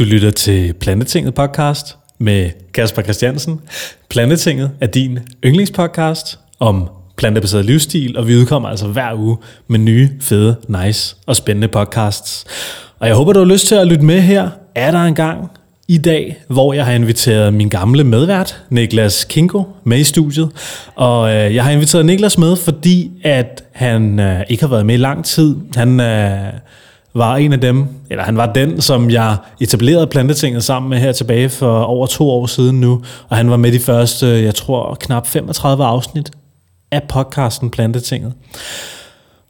Du lytter til Plantetinget podcast med Kasper Christiansen. Plantetinget er din yndlingspodcast om plantebaseret livsstil, og vi udkommer altså hver uge med nye, fede, nice og spændende podcasts. Og jeg håber, du har lyst til at lytte med her. Er der en gang i dag, hvor jeg har inviteret min gamle medvært, Niklas Kinko, med i studiet. Og øh, jeg har inviteret Niklas med, fordi at han øh, ikke har været med i lang tid. Han øh, var en af dem, eller han var den, som jeg etablerede Plantetinget sammen med her tilbage for over to år siden nu. Og han var med de første, jeg tror, knap 35 afsnit af podcasten Plantetinget.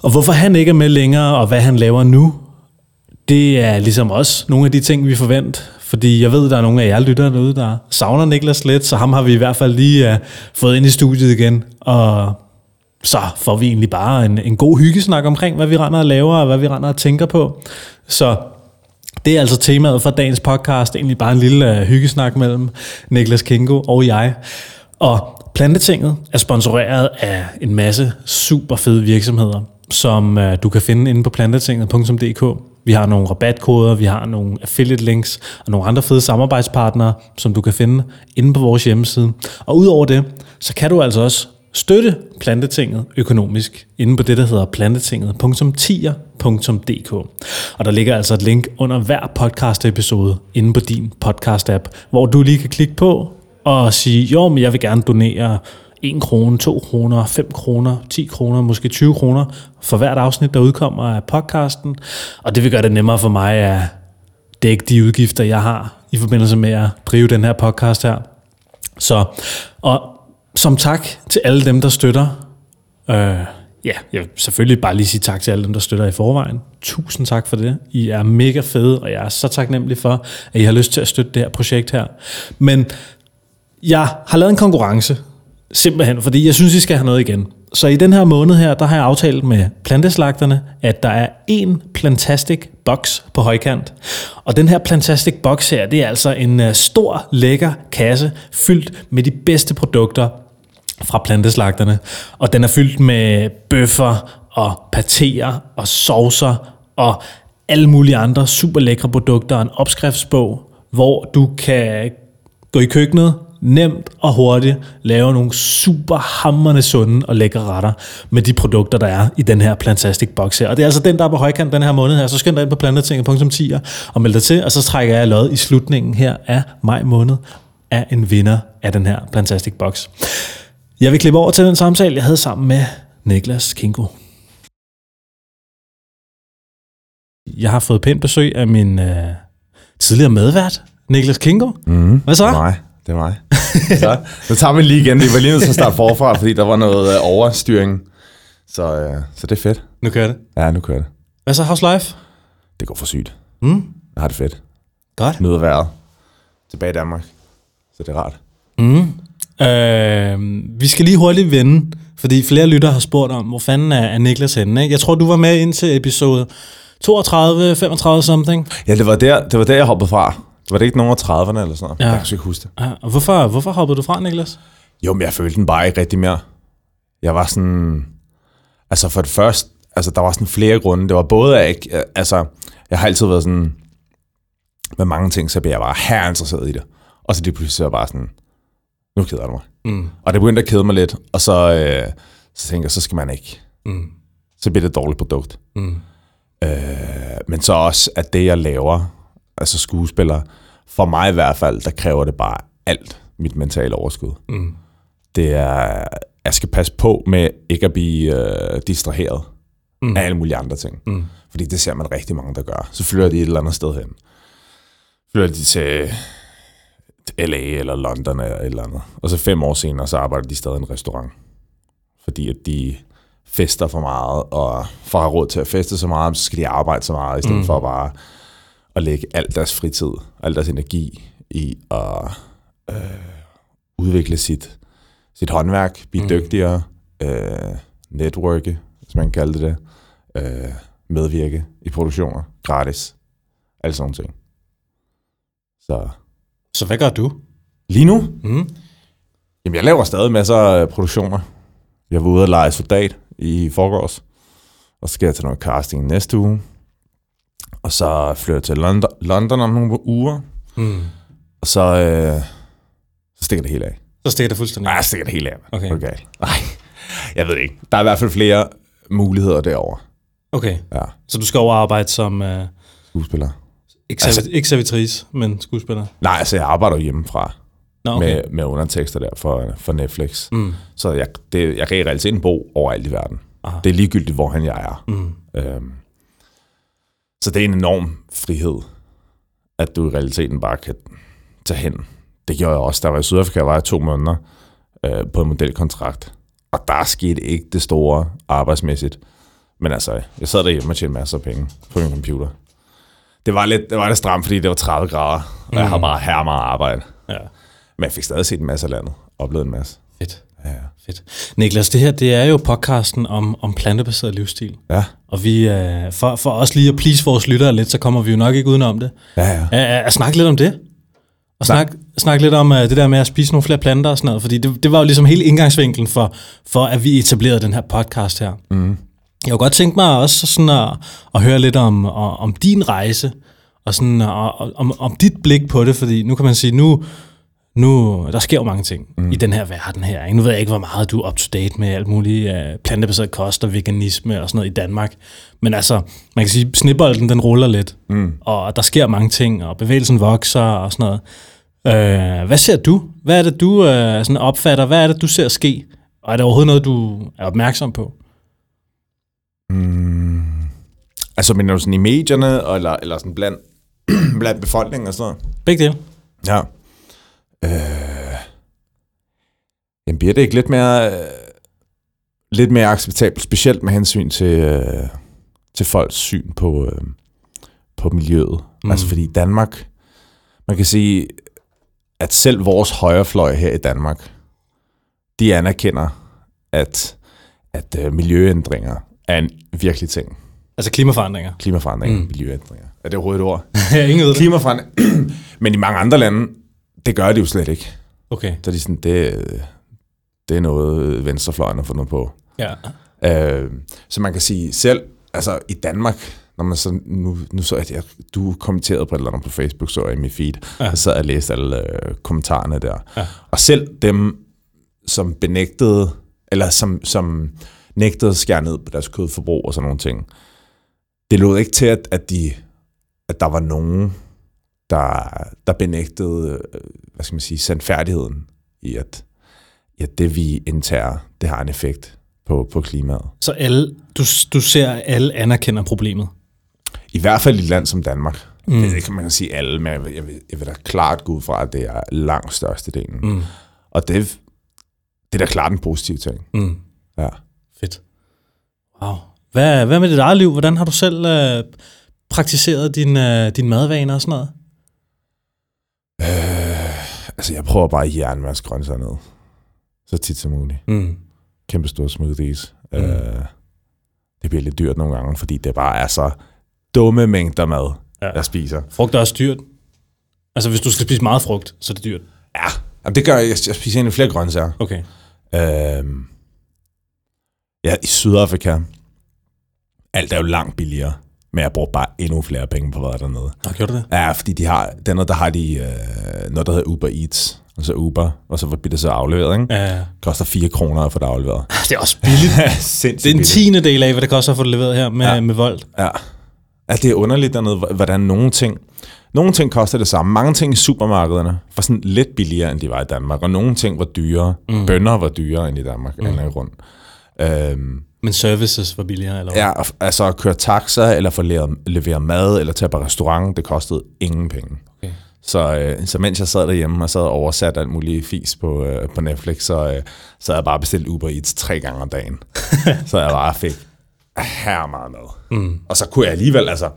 Og hvorfor han ikke er med længere, og hvad han laver nu, det er ligesom også nogle af de ting, vi forventer. Fordi jeg ved, der er nogle af jer lytter derude, der savner Niklas lidt, så ham har vi i hvert fald lige uh, fået ind i studiet igen. Og så får vi egentlig bare en, en god hyggesnak omkring, hvad vi render og laver, og hvad vi render og tænker på. Så det er altså temaet for dagens podcast, egentlig bare en lille uh, hyggesnak mellem Niklas Kingo og jeg. Og Plantetinget er sponsoreret af en masse super fede virksomheder, som uh, du kan finde inde på plantetinget.dk. Vi har nogle rabatkoder, vi har nogle affiliate links og nogle andre fede samarbejdspartnere, som du kan finde inde på vores hjemmeside. Og udover det, så kan du altså også støtte Plantetinget økonomisk inde på det, der hedder plantetinget.tier.dk. Og der ligger altså et link under hver podcast-episode inde på din podcast-app, hvor du lige kan klikke på og sige, jo, men jeg vil gerne donere 1 krone, 2 kroner, 5 kroner, 10 kroner, måske 20 kroner for hvert afsnit, der udkommer af podcasten. Og det vil gøre det nemmere for mig at dække de udgifter, jeg har i forbindelse med at drive den her podcast her. Så, og som tak til alle dem, der støtter. Øh, ja, jeg vil selvfølgelig bare lige sige tak til alle dem, der støtter i forvejen. Tusind tak for det. I er mega fede, og jeg er så taknemmelig for, at I har lyst til at støtte det her projekt her. Men jeg har lavet en konkurrence, simpelthen, fordi jeg synes, I skal have noget igen. Så i den her måned her, der har jeg aftalt med planteslagterne, at der er en Plantastic box på højkant. Og den her Plantastic box her, det er altså en øh, stor, lækker kasse, fyldt med de bedste produkter fra planteslagterne. Og den er fyldt med bøffer og patéer og saucer og alle mulige andre super lækre produkter og en opskriftsbog, hvor du kan gå i køkkenet, nemt og hurtigt lave nogle super hammerne sunde og lækre retter med de produkter, der er i den her Plantastic Box her. Og det er altså den, der er på højkant den her måned her. Så skal du ind på plantetinget.10 og melde dig til, og så trækker jeg lod i slutningen her af maj måned af en vinder af den her Plantastic Box. Jeg vil klippe over til den samtale, jeg havde sammen med Niklas Kinko. Jeg har fået pænt besøg af min øh, tidligere medvært, Niklas Kingo. Mm, Hvad så? Mig. Det er mig. så, nu tager vi lige igen. Vi var lige nødt til at starte forfra, fordi der var noget øh, overstyring. Så, øh, så det er fedt. Nu kører det. Ja, nu kører det. Hvad så, House Life? Det går for sygt. Mm? Jeg har det fedt. Godt. Nyder vejret. Tilbage i Danmark. Så det er rart. Mm. Øh, vi skal lige hurtigt vende, fordi flere lytter har spurgt om, hvor fanden er, er Niklas henne? Ikke? Jeg tror, du var med ind til episode 32, 35 something. Ja, det var der, det var der jeg hoppede fra. Var det ikke nogen af 30'erne eller sådan noget? Ja. Jeg kan sgu ikke huske det. Ja, og hvorfor, hvorfor hoppede du fra, Niklas? Jo, men jeg følte den bare ikke rigtig mere. Jeg var sådan... Altså for det første, altså der var sådan flere grunde. Det var både, at jeg, ikke- altså, jeg har altid været sådan... Med mange ting, så bliver jeg bare her interesseret i det. Og så det pludselig så er jeg bare sådan... Nu keder det mig. Mm. Og det begyndte at kede mig lidt. Og så, øh, så tænker jeg, så skal man ikke. Mm. Så bliver det et dårligt produkt. Mm. Øh, men så også, at det jeg laver, altså skuespiller, for mig i hvert fald, der kræver det bare alt mit mentale overskud. Mm. Det er, jeg skal passe på med ikke at blive øh, distraheret Mm. af alle mulige andre ting. Mm. Fordi det ser man rigtig mange, der gør. Så flytter de et eller andet sted hen. Flytter de til LA eller London eller et eller andet. Og så fem år senere, så arbejder de stadig i en restaurant. Fordi at de fester for meget, og for at have råd til at feste så meget, så skal de arbejde så meget, i stedet Mm. for bare at lægge al deres fritid, al deres energi i at øh, udvikle sit, sit håndværk, blive Mm. dygtigere, øh, networke, hvis man kan kalde det det, øh, medvirke i produktioner, gratis, alle sådan ting. Så Så hvad gør du? lige nu, Mm. jamen jeg laver stadig masser af produktioner. Jeg var ude og lege soldat i forgårs, og så skal jeg til noget casting næste uge. Og så flytter jeg til London, London om nogle uger, Mm. og så, øh, så stikker det hele af. Så stikker det fuldstændig. Nej, jeg stikker det hele af. Okay. okay. Nej, jeg ved det ikke. Der er i hvert fald flere muligheder derovre. Okay, Ja, så du skal over arbejde som, uh, skuespiller. ikke, Altså- ikke servitrice, men skuespiller? Nej, altså jeg arbejder jo hjemmefra Nå, okay. med, med undertekster der for, for Netflix. Mm. Så jeg, det, jeg kan i realiteten bo overalt i verden. Aha. Det er ligegyldigt, hvor han jeg er. Mm. Øhm, så det er en enorm frihed, at du i realiteten bare kan tage hen. Det gjorde jeg også. Der var i Sydafrika, var jeg to måneder øh, på en modelkontrakt. Og der skete ikke det store arbejdsmæssigt. Men altså, jeg sad derhjemme og tjente masser af penge på min computer. Det var lidt, det var lidt stramt, fordi det var 30 grader, og jeg har bare her meget arbejde. Ja, Men jeg fik stadig set en masse af landet. Oplevet en masse. fedt. Ja. Fedt. Niklas, det her det er jo podcasten om, om plantebaseret livsstil. Ja, Og vi, øh, for, for os lige at please vores lyttere lidt, så kommer vi jo nok ikke udenom det. ja, ja. At, at snakke lidt om det. Og snak, snak lidt om uh, det der med at spise nogle flere planter og sådan noget. Fordi det, det var jo ligesom hele indgangsvinklen for, for, at vi etablerede den her podcast her. Mm. Jeg kunne godt tænke mig også sådan at, at høre lidt om, om, din rejse, og sådan, og, om, om dit blik på det, fordi nu kan man sige, nu, nu der sker jo mange ting mm. i den her verden her. Ikke? Nu ved jeg ikke, hvor meget du er up to date med alt muligt uh, plantebaseret kost og veganisme og sådan noget i Danmark. Men altså, man kan sige, snibbolden den ruller lidt, Mm. og der sker mange ting, og bevægelsen vokser og sådan noget. Øh, hvad ser du? Hvad er det, du øh, sådan opfatter? Hvad er det, du ser ske? Og er det overhovedet noget, du er opmærksom på? Mm. Altså, mener du sådan i medierne, eller, eller sådan blandt, blandt befolkningen og sådan noget? Begge dele. Ja. Øh. Jamen, bliver det ikke lidt mere, øh, lidt mere acceptabelt, specielt med hensyn til, øh, til folks syn på, øh, på miljøet? Mm. Altså, fordi Danmark, man kan sige, at selv vores højrefløj her i Danmark, de anerkender, at, at øh, miljøændringer er en virkelig ting. Altså klimaforandringer. Klimaforandringer, Mm. miljøændringer. Er det overhovedet et ord? Jeg ingen ved det. Klimaforandringer. Men i mange andre lande, det gør de jo slet ikke. Okay, Så er de sådan, det, det er noget, venstrefløjen har fundet på. ja. Øh, så man kan sige selv, altså i Danmark, når man så, nu, nu så at jeg, du kommenterede på et eller andet på Facebook, så jeg i mit feed, Ja. og så jeg læste alle øh, kommentarerne der. Ja. Og selv dem, som benægtede, eller som, som nægtede at skære ned på deres kødforbrug og sådan nogle ting, det lå ikke til, at, at, de, at der var nogen, der, der benægtede, øh, hvad skal man sige, sandfærdigheden i, at, i at det, vi indtager, det har en effekt på, på klimaet. Så alle, du, du ser, at alle anerkender problemet. I hvert fald i et land som Danmark. Mm. Det kan man kan sige alle, men jeg vil, jeg, vil, jeg vil da klart gå ud fra, at det er langt størstedelen. Mm. Og det, det er da klart en positiv ting. Mm. Ja. Fedt. Wow. Hvad, hvad med dit eget liv? Hvordan har du selv øh, praktiseret din, øh, din madvaner og sådan noget? Øh, altså, jeg prøver bare at jernvaske grøntsager ned. Så tit som muligt. Mm. Kæmpe store smoothies. Mm. Øh, det bliver lidt dyrt nogle gange, fordi det bare er så dumme mængder mad, Ja. jeg spiser. Frugt er også dyrt. Altså, hvis du skal spise meget frugt, så er det dyrt. Ja, Jamen, det gør jeg. Jeg jeg spiser egentlig flere grøntsager. Okay. Øhm, ja, i Sydafrika, alt er jo langt billigere, men jeg bruger bare endnu flere penge på hvad dernede. Nå, gjorde du det? Ja, fordi de har, dernede, der har de øh, noget, der hedder Uber Eats, og så Uber, og så bliver det så afleveret, ikke? Ja. Koster 4 kroner at få det afleveret. Det er også billigt. Det er en tiende del af, hvad det koster at få det leveret her med, ja. Med Volt. Ja. ja, det er underligt dernede, hvordan nogle ting, nogle ting koster det samme. Mange ting i supermarkederne var sådan lidt billigere, end de var i Danmark, og nogle ting var dyrere. Mm. Bønder var dyrere end i Danmark, mm. eller rundt. Øhm, Men services var billigere, eller hvad? Ja, altså at køre taxa, eller få leveret, levere mad, eller tage på restaurant, det kostede ingen penge. Okay. Så, øh, så mens jeg sad derhjemme og sad og oversat alt muligt fis på, øh, på Netflix, så, øh, så havde jeg bare bestilt Uber Eats tre gange om dagen. så jeg bare fik her meget mad. Mm. Og så kunne jeg alligevel, altså,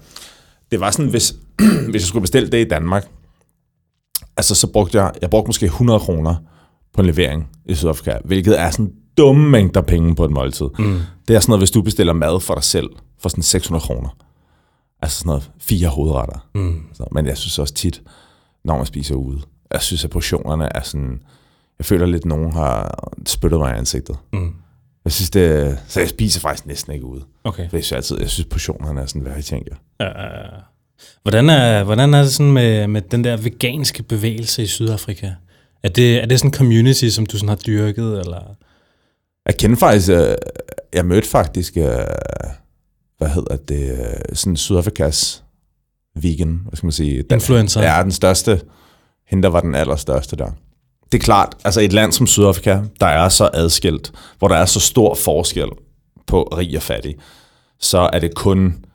det var sådan, hvis, hvis jeg skulle bestille det i Danmark, altså så brugte jeg, jeg brugte måske 100 kroner på en levering i Sydafrika, hvilket er sådan dumme mængder penge på et måltid. Mm. Det er sådan noget, hvis du bestiller mad for dig selv, for sådan 600 kroner. Altså sådan noget fire hovedretter. Mm. Så, men jeg synes også tit, når man spiser ude, jeg synes, at portionerne er sådan... Jeg føler lidt, at nogen har spyttet mig i ansigtet. Mm. Jeg synes, det... Så jeg spiser faktisk næsten ikke ude. Okay. For jeg synes altid, jeg synes portionerne er sådan, hvad jeg tænker. Ja. Hvordan er, hvordan er det sådan med, med den der veganske bevægelse i Sydafrika? Er det, er det sådan en community, som du sådan har dyrket, eller? Jeg kender faktisk, øh, jeg mødte faktisk, øh, hvad hedder det, øh, sådan Sydafrikas vegan, hvad skal man sige? Den, Influencer. Ja, den største. Hende, der var den allerstørste der. Det er klart, altså et land som Sydafrika, der er så adskilt, hvor der er så stor forskel på rig og fattig, så er det kun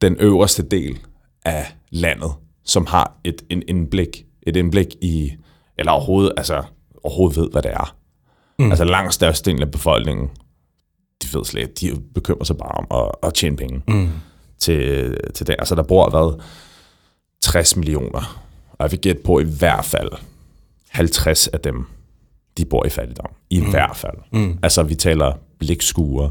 den øverste del af landet, som har et en indblik, et indblik i, eller overhovedet, altså, overhovedet ved, hvad det er. Mm. Altså langt størstedelen af befolkningen, de ved slet ikke, de bekymrer sig bare om at, at tjene penge Mm. til, til det. Altså der bor hvad, 60 millioner, og jeg vil gætte på i hvert fald 50 af dem, de bor i fattigdom. I mm. hvert fald. Mm. Altså vi taler blikskuer,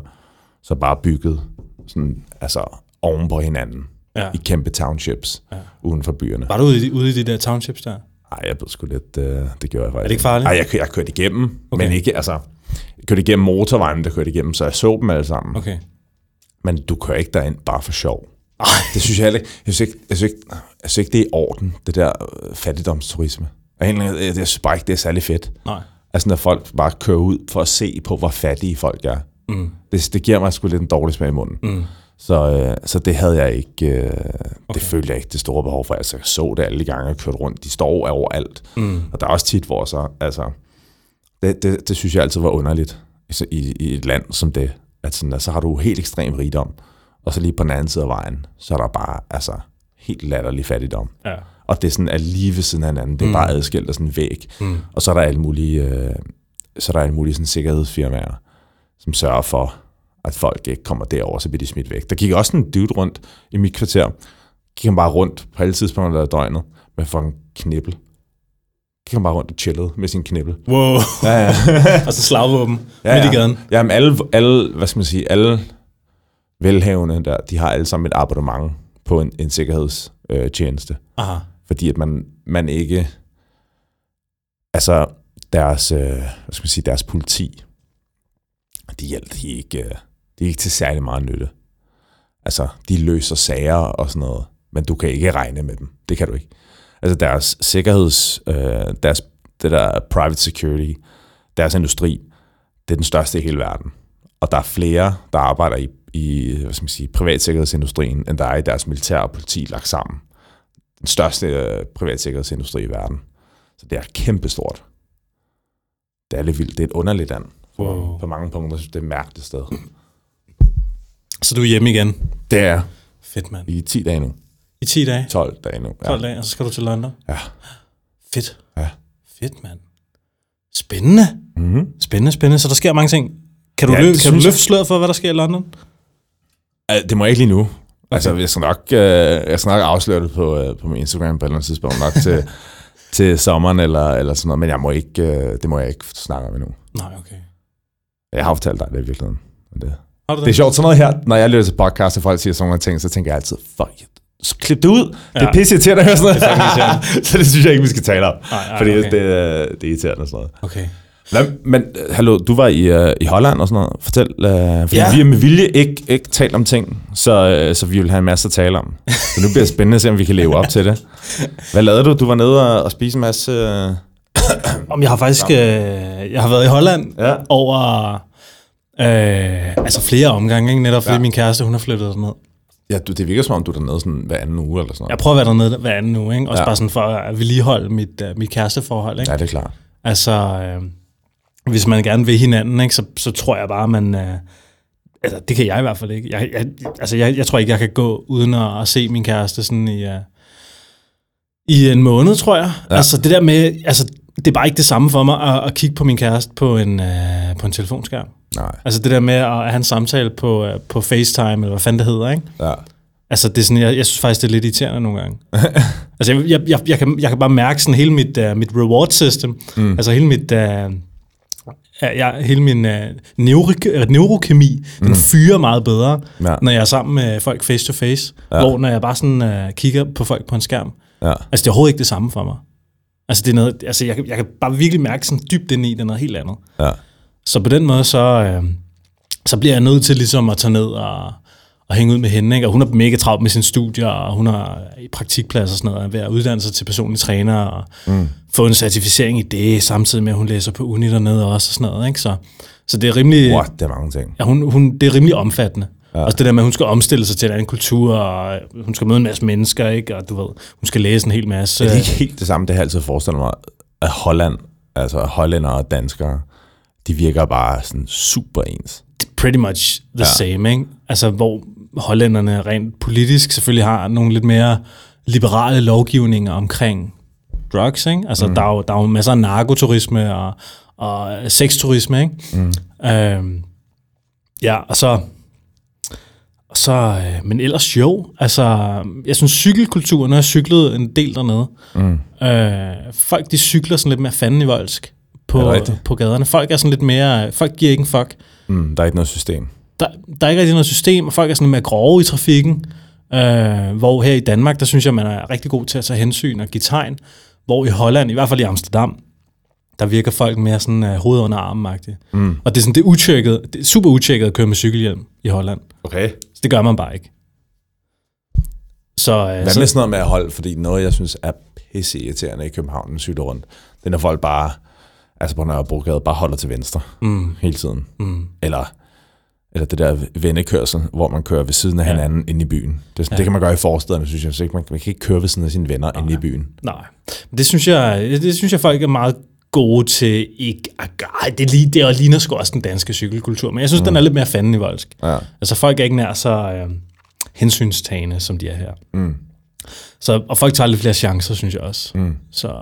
så bare bygget sådan, altså oven på hinanden Ja. i kæmpe townships Ja. uden for byerne. Var du ude, i- ude i de der townships der? Nej, jeg blev sgu lidt, øh, det gjorde jeg faktisk. Er det ikke farligt? Nej, jeg, jeg kørte igennem, Okay. men ikke, altså, jeg kørte igennem motorvejen, der kørte igennem, så jeg så dem alle sammen. Okay. Men du kører ikke derind bare for sjov. Det synes jeg heller ikke. Jeg synes ikke, jeg synes ikke, jeg synes ikke det er i orden, det der øh, fattigdomsturisme. Egentlig, jeg, jeg synes bare ikke, det er særlig fedt. Nej. Altså, når folk bare kører ud for at se på, hvor fattige folk er. Mm. Det, det giver mig sgu lidt en dårlig smag i munden. Mm. Så, øh, så det havde jeg ikke, øh, okay. Det følte jeg ikke det store behov for. Altså, jeg så det alle de gange, jeg kørte rundt. De står overalt. Mm. Og der er også tit, hvor så, altså, det, det, det synes jeg altid var underligt altså, i, i et land som det, at sådan, at så har du helt ekstrem rigdom, og så lige på den anden side af vejen, så er der bare, altså, helt latterlig fattigdom. Ja. Og det er sådan, at lige ved siden af hinanden, det er Mm. mm. bare adskilt af sådan en væg. Mm. Og så er der alle mulige, øh, så er der alle mulige sådan sikkerhedsfirmaer, som sørger for, at folk ikke kommer derover, så bliver de smidt væk. Der gik også en dude rundt i mit kvarter. Gik han bare rundt på alle tidspunkter af døgnet med fucking knibbel. Gik han bare rundt og chillede med sin knibbel. Wow. Ja, ja. og så slagvåben Ja, midt i ja. gaden. Jamen alle, alle, hvad skal man sige, alle velhavende der, de har alle sammen et abonnement på en, en sikkerhedstjeneste. Øh. Aha. fordi at man, man ikke, altså deres, øh, hvad skal man sige, deres politi, de, hjælper, de, er ikke, øh, de er ikke til særlig meget nytte. Altså, de løser sager og sådan noget, men du kan ikke regne med dem. Det kan du ikke. Altså deres sikkerheds, øh, deres, det der private security, deres industri, det er den største i hele verden. Og der er flere, der arbejder i, i hvad skal man sige, privatsikkerhedsindustrien, end der er i deres militær og politi lagt sammen den største øh, privatsikkerhedsindustri i verden. Så det er kæmpestort. Det er lidt vildt. Det er et underligt land. Wow. På mange punkter, det er et mærkeligt sted. Så du er hjemme igen. Det er Fedt, mand. i 10 dage nu. I 10 dage? 12 dage nu. 12 dage, og så skal du til London? Ja. Fedt. Ja. Fedt, mand. Spændende. Mm-hmm. Spændende, spændende. Så der sker mange ting. Kan du, Ja, ja, lø- det kan du løfte sløret for, hvad der sker i London? Det må jeg ikke lige nu. Okay. Altså, jeg skal nok, øh, jeg skal nok afsløre det på, øh, på min Instagram på et eller andet tidspunkt. Nok til, til sommeren eller, eller sådan noget. Men jeg må ikke, øh, det må jeg ikke snakke om endnu. Nej, okay. Jeg har fortalt dig det i virkeligheden. Men Det, Har du Det er sjovt, sådan noget her, når jeg lytter til podcast, og folk siger sådan nogle ting, så tænker jeg altid, fuck, så klip det ud. Ja. Det er pisse irriterende at høre sådan Det er noget. fucking så det synes jeg ikke, vi skal tale om. Nej, nej, fordi okay. det, er- det er irriterende og sådan noget. Okay. Hvad, men øh, hallo, du var i, uh, i Holland og sådan noget. Fortæl, uh, fordi Ja. vi har med vilje ikke, ikke talt om ting, så, uh, så vi vil have en masse at tale om. Så nu bliver det spændende at se, om vi kan leve op til det. Hvad lavede du? Du var nede og, og spise en masse... Uh, Om jeg har faktisk øh, jeg har været i Holland ja. over øh, altså flere omgange, ikke? netop fordi ja. Min kæreste hun har flyttet derned. ja, du, det virker som om, du er dernede sådan hver anden uge eller sådan noget. Jeg prøver at være dernede hver anden uge, ikke? også Ja. bare sådan for at vedligeholde mit, uh, mit kæresteforhold. Ikke? Ja, det er klart. Altså, øh, hvis man gerne vil hinanden, ikke, så, så tror jeg bare, man... Øh, altså, det kan jeg i hvert fald ikke. Jeg, jeg, altså, jeg, jeg tror ikke, jeg kan gå uden at, at se min kæreste sådan i, uh, i en måned, tror jeg. Ja. Altså, det der med... Altså, det er bare ikke det samme for mig at, at kigge på min kæreste på en, øh, på en telefonskærm. Nej. Altså det der med at have en samtale på, øh, på FaceTime, eller hvad fanden det hedder, ikke? Ja. Altså, det er sådan, jeg, jeg synes faktisk, det er lidt irriterende nogle gange. altså, jeg, jeg, jeg, jeg, kan, jeg kan bare mærke sådan hele mit, uh, mit reward system, mm. altså hele mit, uh, jeg, hele min uh, neurik, uh, neurokemi, mm. den fyrer meget bedre, Ja. når jeg er sammen med folk face to face, ja. Ja. hvor når jeg bare sådan uh, kigger på folk på en skærm, Ja. altså det er overhovedet ikke det samme for mig. Altså, det er noget, altså jeg, kan- jeg kan bare virkelig mærke sådan dybt ind i, det er noget helt andet. Ja. Så på den måde, så, øh, så bliver jeg nødt til ligesom at tage ned og, at hænge ud med hende, ikke? og hun er mega travlt med sine studier, og hun er i praktikplads og sådan noget, og ved at uddanne sig til personlig træner, og mm. få en certificering i det, samtidig med, at hun læser på uni dernede også, og sådan noget, ikke? Så, så det er rimelig... What, det er mange ting. Ja, hun, hun, det er rimelig omfattende. Ja. Også det der med, at hun skal omstille sig til en anden kultur, og hun skal møde en masse mennesker, ikke? og du ved, hun skal læse en hel masse. Det er ikke helt det samme, det har jeg altid forestillet mig, at Holland, altså hollænder og danskere, de virker bare sådan super ens. Pretty much the ja. same, ikke? Altså, hvor hollænderne rent politisk selvfølgelig har nogle lidt mere liberale lovgivninger omkring drugs, ikke? Altså, mm. der, er jo, der er jo masser af narkoturisme og, og sexturisme, ikke? Mm. Øhm, ja, og så så, øh, men ellers jo, altså, jeg synes cykelkulturen, når jeg cyklede en del dernede, mm. øh, folk de cykler sådan lidt mere fanden i voldsk på, på gaderne. Folk er sådan lidt mere, folk giver ikke en fuck. Mm, der er ikke noget system. Der, der er ikke rigtig noget system, og folk er sådan lidt mere grove i trafikken. Øh, hvor her i Danmark, der synes jeg, man er rigtig god til at tage hensyn og give tegn. Hvor i Holland, i hvert fald i Amsterdam, der virker folk mere sådan uh, hovedet under armen mm. Og det er sådan, det er utjekket, det er super utjekket at køre med cykelhjelm i Holland. Okay. Så det gør man bare ikke. Så, uh, Hvad så, med sådan noget med at holde, fordi noget, jeg synes er pisse irriterende i København, den rundt, det er, når folk bare, altså på Nørrebrogade, bare holder til venstre mm. hele tiden. Mm. Eller, eller det der vennekørsel, hvor man kører ved siden af ja. hinanden inde i byen. Det, ja. det kan man gøre i forstederne, synes jeg. Så man, man kan ikke køre ved siden af sine venner Nej. inde i byen. Nej, det synes jeg, det synes jeg folk er meget gode til ikke at gøre. Det, lige, det ligner sgu også den danske cykelkultur, men jeg synes, mm. den er lidt mere fanden i voldsk. Ja. Altså folk er ikke nær så øh, hensynstagende, som de er her. Mm. Så, og folk tager lidt flere chancer, synes jeg også. Mm. Så,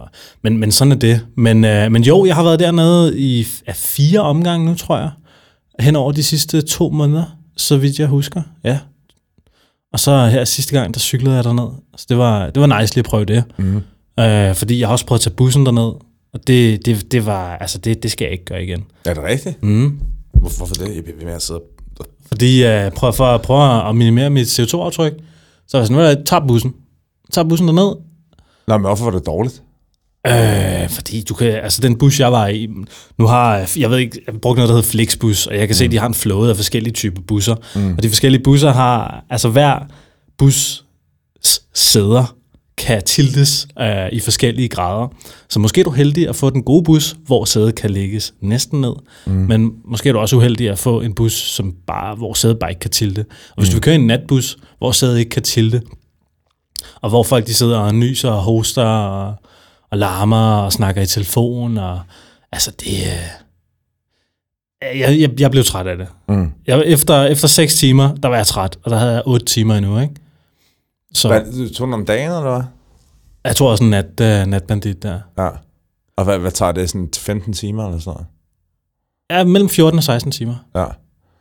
men, men sådan er det. Men, øh, men jo, jeg har været dernede i af fire omgange nu, tror jeg. Hen over de sidste to måneder, så vidt jeg husker. Ja. Og så her sidste gang, der cyklede jeg derned. Så det var, det var nice lige at prøve det. Mm. Øh, fordi jeg har også prøvet at tage bussen derned, og det, det, det var, altså det, det skal jeg ikke gøre igen. Er det rigtigt? Mm. Hvorfor, hvorfor det? Jeg bliver med at sidde Fordi uh, prøv, for at prøve at minimere mit CO2-aftryk, så var jeg sådan, jeg tager bussen. Tager bussen derned. Nå, men hvorfor var det dårligt? Øh, fordi du kan, altså den bus, jeg var i, nu har, jeg ved ikke, jeg brugte noget, der hedder Flixbus, og jeg kan mm. se, at de har en flåde af forskellige typer busser. Mm. Og de forskellige busser har, altså hver bus sæder kan tiltes øh, i forskellige grader. Så måske er du heldig at få den gode bus, hvor sædet kan lægges næsten ned, mm. men måske er du også uheldig at få en bus, som bare, hvor sædet bare ikke kan tilte. Og hvis mm. du vil køre en natbus, hvor sædet ikke kan tilte, og hvor folk de sidder og nyser og hoster og, og larmer og snakker i telefon, og altså det... Øh, jeg, jeg, jeg blev træt af det. Mm. Jeg, efter, efter seks timer, der var jeg træt, og der havde jeg otte timer endnu, ikke? Så, hvad, du tog den om dagen, eller hvad? Jeg tror også en nat, uh, natbandit der. Ja. Og hvad, hvad tager det? Sådan 15 timer eller sådan noget? Ja, mellem 14 og 16 timer. Ja.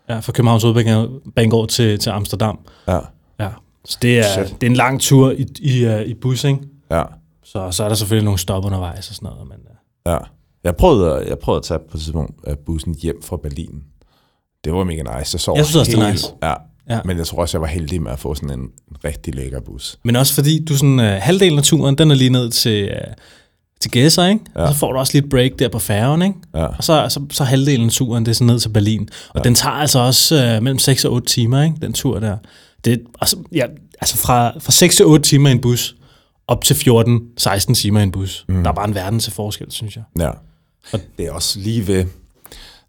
Ja, fra Københavns Hovedbanegård til, til Amsterdam. Ja. Ja. Så det er, det er en lang tur i, i, uh, i bus, ikke? Ja. Så, så er der selvfølgelig nogle stop undervejs og sådan noget. Men, uh. Ja. Jeg prøvede, jeg prøvede at tage på et tidspunkt bussen hjem fra Berlin. Det var mega nice. Jeg, så jeg synes også, det er nice. Ja, Ja. Men jeg tror også, jeg var heldig med at få sådan en rigtig lækker bus. Men også fordi du sådan, uh, halvdelen af turen, den er lige ned til, uh, til Gæsser, ikke? Ja. Og så får du også lidt break der på færgen, ikke? Ja. Og så, så, så halvdelen af turen, det er sådan ned til Berlin. Og ja. den tager altså også uh, mellem 6 og 8 timer, ikke? Den tur der. Det, altså, ja, altså fra, fra 6 til 8 timer i en bus, op til 14-16 timer i en bus. Mm. Der er bare en verden til forskel, synes jeg. Ja. Og det er også lige ved,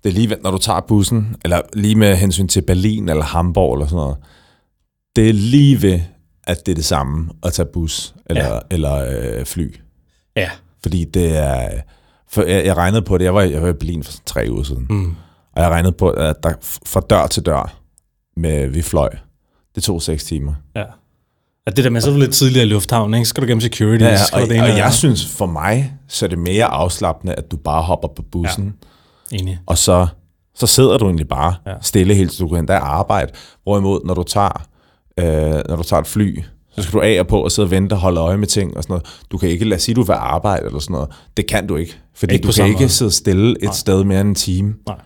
det er lige, når du tager bussen, eller lige med hensyn til Berlin eller Hamburg eller sådan noget, det er lige ved, at det er det samme at tage bus eller, ja. eller øh, fly. Ja. Fordi det er... For jeg, jeg regnede på det, jeg var, jeg var i Berlin for tre uger siden, mm. og jeg regnede på, at der fra dør til dør, med vi fløj, det tog seks timer. Ja. At det der med, så er du lidt tidligere i lufthavnen, ikke? Skal du gennem security. Ja, ja og, og, og jeg synes, for mig, så er det mere afslappende, at du bare hopper på bussen, ja Enig. Og så, så sidder du egentlig bare ja. stille helt, du kan endda arbejde. Hvorimod, når du tager, øh, når du tager et fly, så skal du af og på og sidde og vente og holde øje med ting og sådan noget. Du kan ikke, lade sige, du vil arbejde eller sådan noget. Det kan du ikke. Fordi ikke du kan ikke måde. sidde stille et Nej. sted mere end en time. Nej,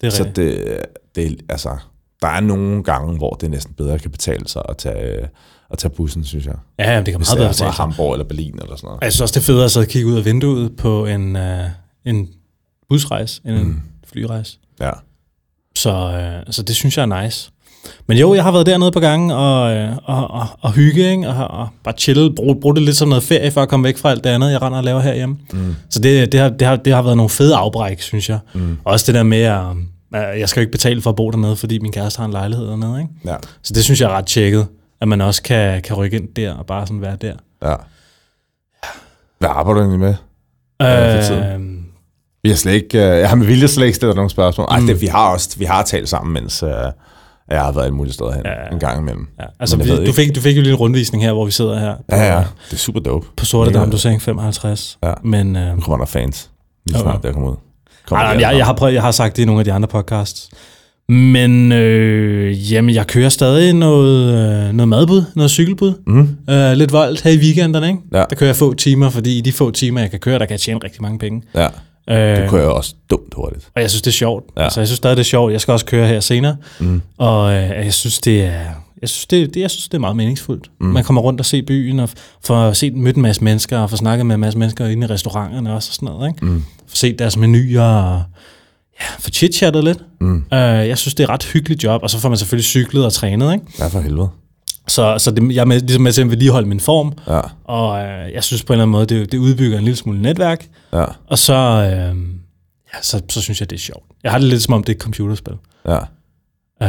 det er Så det, det, altså, der er nogle gange, hvor det næsten bedre kan betale sig at tage, at tage bussen, synes jeg. Ja, det kan meget bedre betale sig. Hamburg eller Berlin eller sådan noget. Jeg synes også, det er federe at sidde og kigge ud af vinduet på en, uh, en busrejse end en mm. flyrejse. Ja. Så, øh, så det synes jeg er nice. Men jo, jeg har været dernede på gange og, øh, og, og, og hygge, ikke? Og, og bare chille, bruge, bruge det lidt som noget ferie, for at komme væk fra alt det andet, jeg render og laver herhjemme. Mm. Så det, det, har, det, har, det har været nogle fede afbræk, synes jeg. Mm. Også det der med, at jeg skal jo ikke betale for at bo dernede, fordi min kæreste har en lejlighed dernede, ikke? Ja. Så det synes jeg er ret tjekket, at man også kan, kan rykke ind der og bare sådan være der. ja. Hvad arbejder du egentlig med? Øh, Vi har slet ikke, øh, jeg har med vilje slet ikke stillet nogen spørgsmål. Ej, det, vi har også vi har talt sammen, mens øh, jeg har været alle mulige steder hen Ja. en gang imellem. ja, altså, vi, du, fik, du fik jo lige en rundvisning her, hvor vi sidder her på, Ja, ja, det er super dope. på Sorte Dam, du sagde 55. Ja. Men øh, Nu kommer der fans. Lige snart der kommer ud. Kommer Ej, jeg, jeg, har prøvet, jeg har sagt det i nogle af de andre podcasts. Men øh, jamen, jeg kører stadig noget, øh, noget madbud, noget cykelbud. Mm. Øh, lidt voldt her i weekenderne, ikke? Ja. Der kører jeg få timer, fordi i de få timer, jeg kan køre, der kan jeg tjene rigtig mange penge. Ja, det kører jeg også dumt hurtigt. og jeg synes, det er sjovt. Ja. Altså, jeg synes stadig, det er sjovt. Jeg skal også køre her senere. Mm. Og øh, jeg synes, det er... Jeg synes, det, det, jeg synes, det er meget meningsfuldt. Mm. Man kommer rundt og se byen, og får set mødt en masse mennesker, og får snakket med en masse mennesker inde i restauranterne også, og sådan noget. Ikke? Mm. Få set deres menuer, og ja, få chit-chattet lidt. Mm. Uh, jeg synes, det er et ret hyggeligt job, og så får man selvfølgelig cyklet og trænet. Ikke? Ja, for helvede. Så, så det, jeg er med, ligesom med til at vedligeholde min form, Ja, og øh, jeg synes på en eller anden måde, det, det udbygger en lille smule netværk, ja, og så, øh, ja, så, så synes jeg, det er sjovt. Jeg har det lidt som om, det er et computerspil. ja. Uh,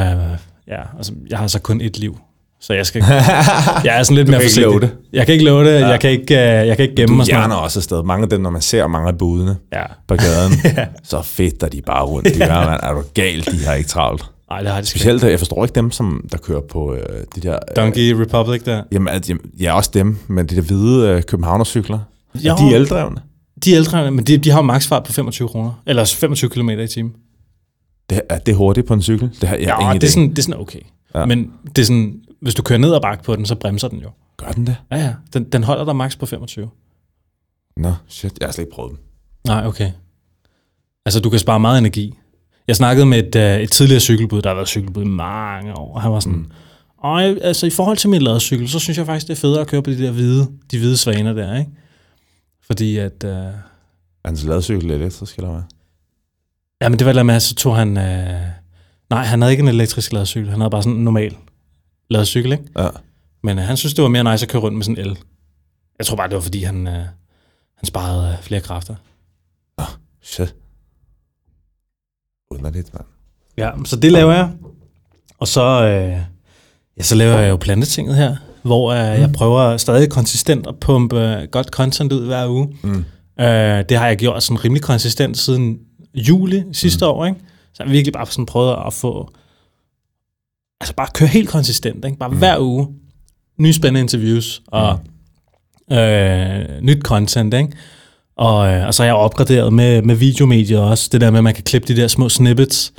ja, altså, jeg har så kun et liv, så jeg skal jeg er sådan lidt Du mere kan ikke forsigtig. love det. Jeg kan ikke love det, ja. jeg, kan ikke, uh, jeg kan ikke gemme Du mig sådan hjerner også afsted. Mange af dem, når man ser mange af budene Ja, på gaden, så fedter de bare rundt. De der, man, er du gal? De har ikke travlt. Nej, det har de. Specielt, jeg forstår ikke dem, som der kører på øh, de der... Øh, Donkey Republic der. jamen, at, jamen, ja, også dem, men de der hvide øh, københavnercykler. Jo. Er de eldrevne? De er ældre, men de, de har jo maksfart på 25 kroner. Eller 25 km i timen. Det, er det hurtigt på en cykel? Det har jeg Ja, ingen det er, sådan, det er sådan okay. Ja. Men det er sådan, hvis du kører ned og bakke på den, så bremser den jo. Gør den det? Ja, ja. Den, den holder dig maks på 25. Nå, shit. Jeg har slet ikke prøvet den. Nej, okay. Altså, du kan spare meget energi. Jeg snakkede med et, uh, et tidligere cykelbud, der har været cykelbud i mange år, han var sådan, mm. og altså i forhold til min ladcykel, så synes jeg faktisk, det er federe at køre på de der hvide, de hvide svaner der, ikke? Fordi at, Er hans ladcykel elektrisk, eller hvad? ja, men det var der med, så tog han, uh, nej, han havde ikke en elektrisk ladcykel, han havde bare sådan en normal ladcykel, ikke? Ja. Men uh, han synes, det var mere nice at køre rundt med sådan en el. Jeg tror bare, det var fordi, han, uh, han sparede uh, flere kræfter. Shit. Underligt, mand. Ja, så det laver jeg. Og så, øh, ja, så laver jeg jo plantetinget her, hvor øh, jeg prøver stadig konsistent at pumpe øh, godt content ud hver uge. Mm. Øh, det har jeg gjort sådan rimelig konsistent siden juli sidste mm. år. Ikke? Så jeg har virkelig bare sådan prøvet at få... Altså bare køre helt konsistent. Ikke? Bare mm. hver uge. Nye spændende interviews og mm. øh, nyt content. Ikke? Og, øh, og så har jeg opgraderet med, med videomedier også. Det der med, at man kan klippe de der små snippets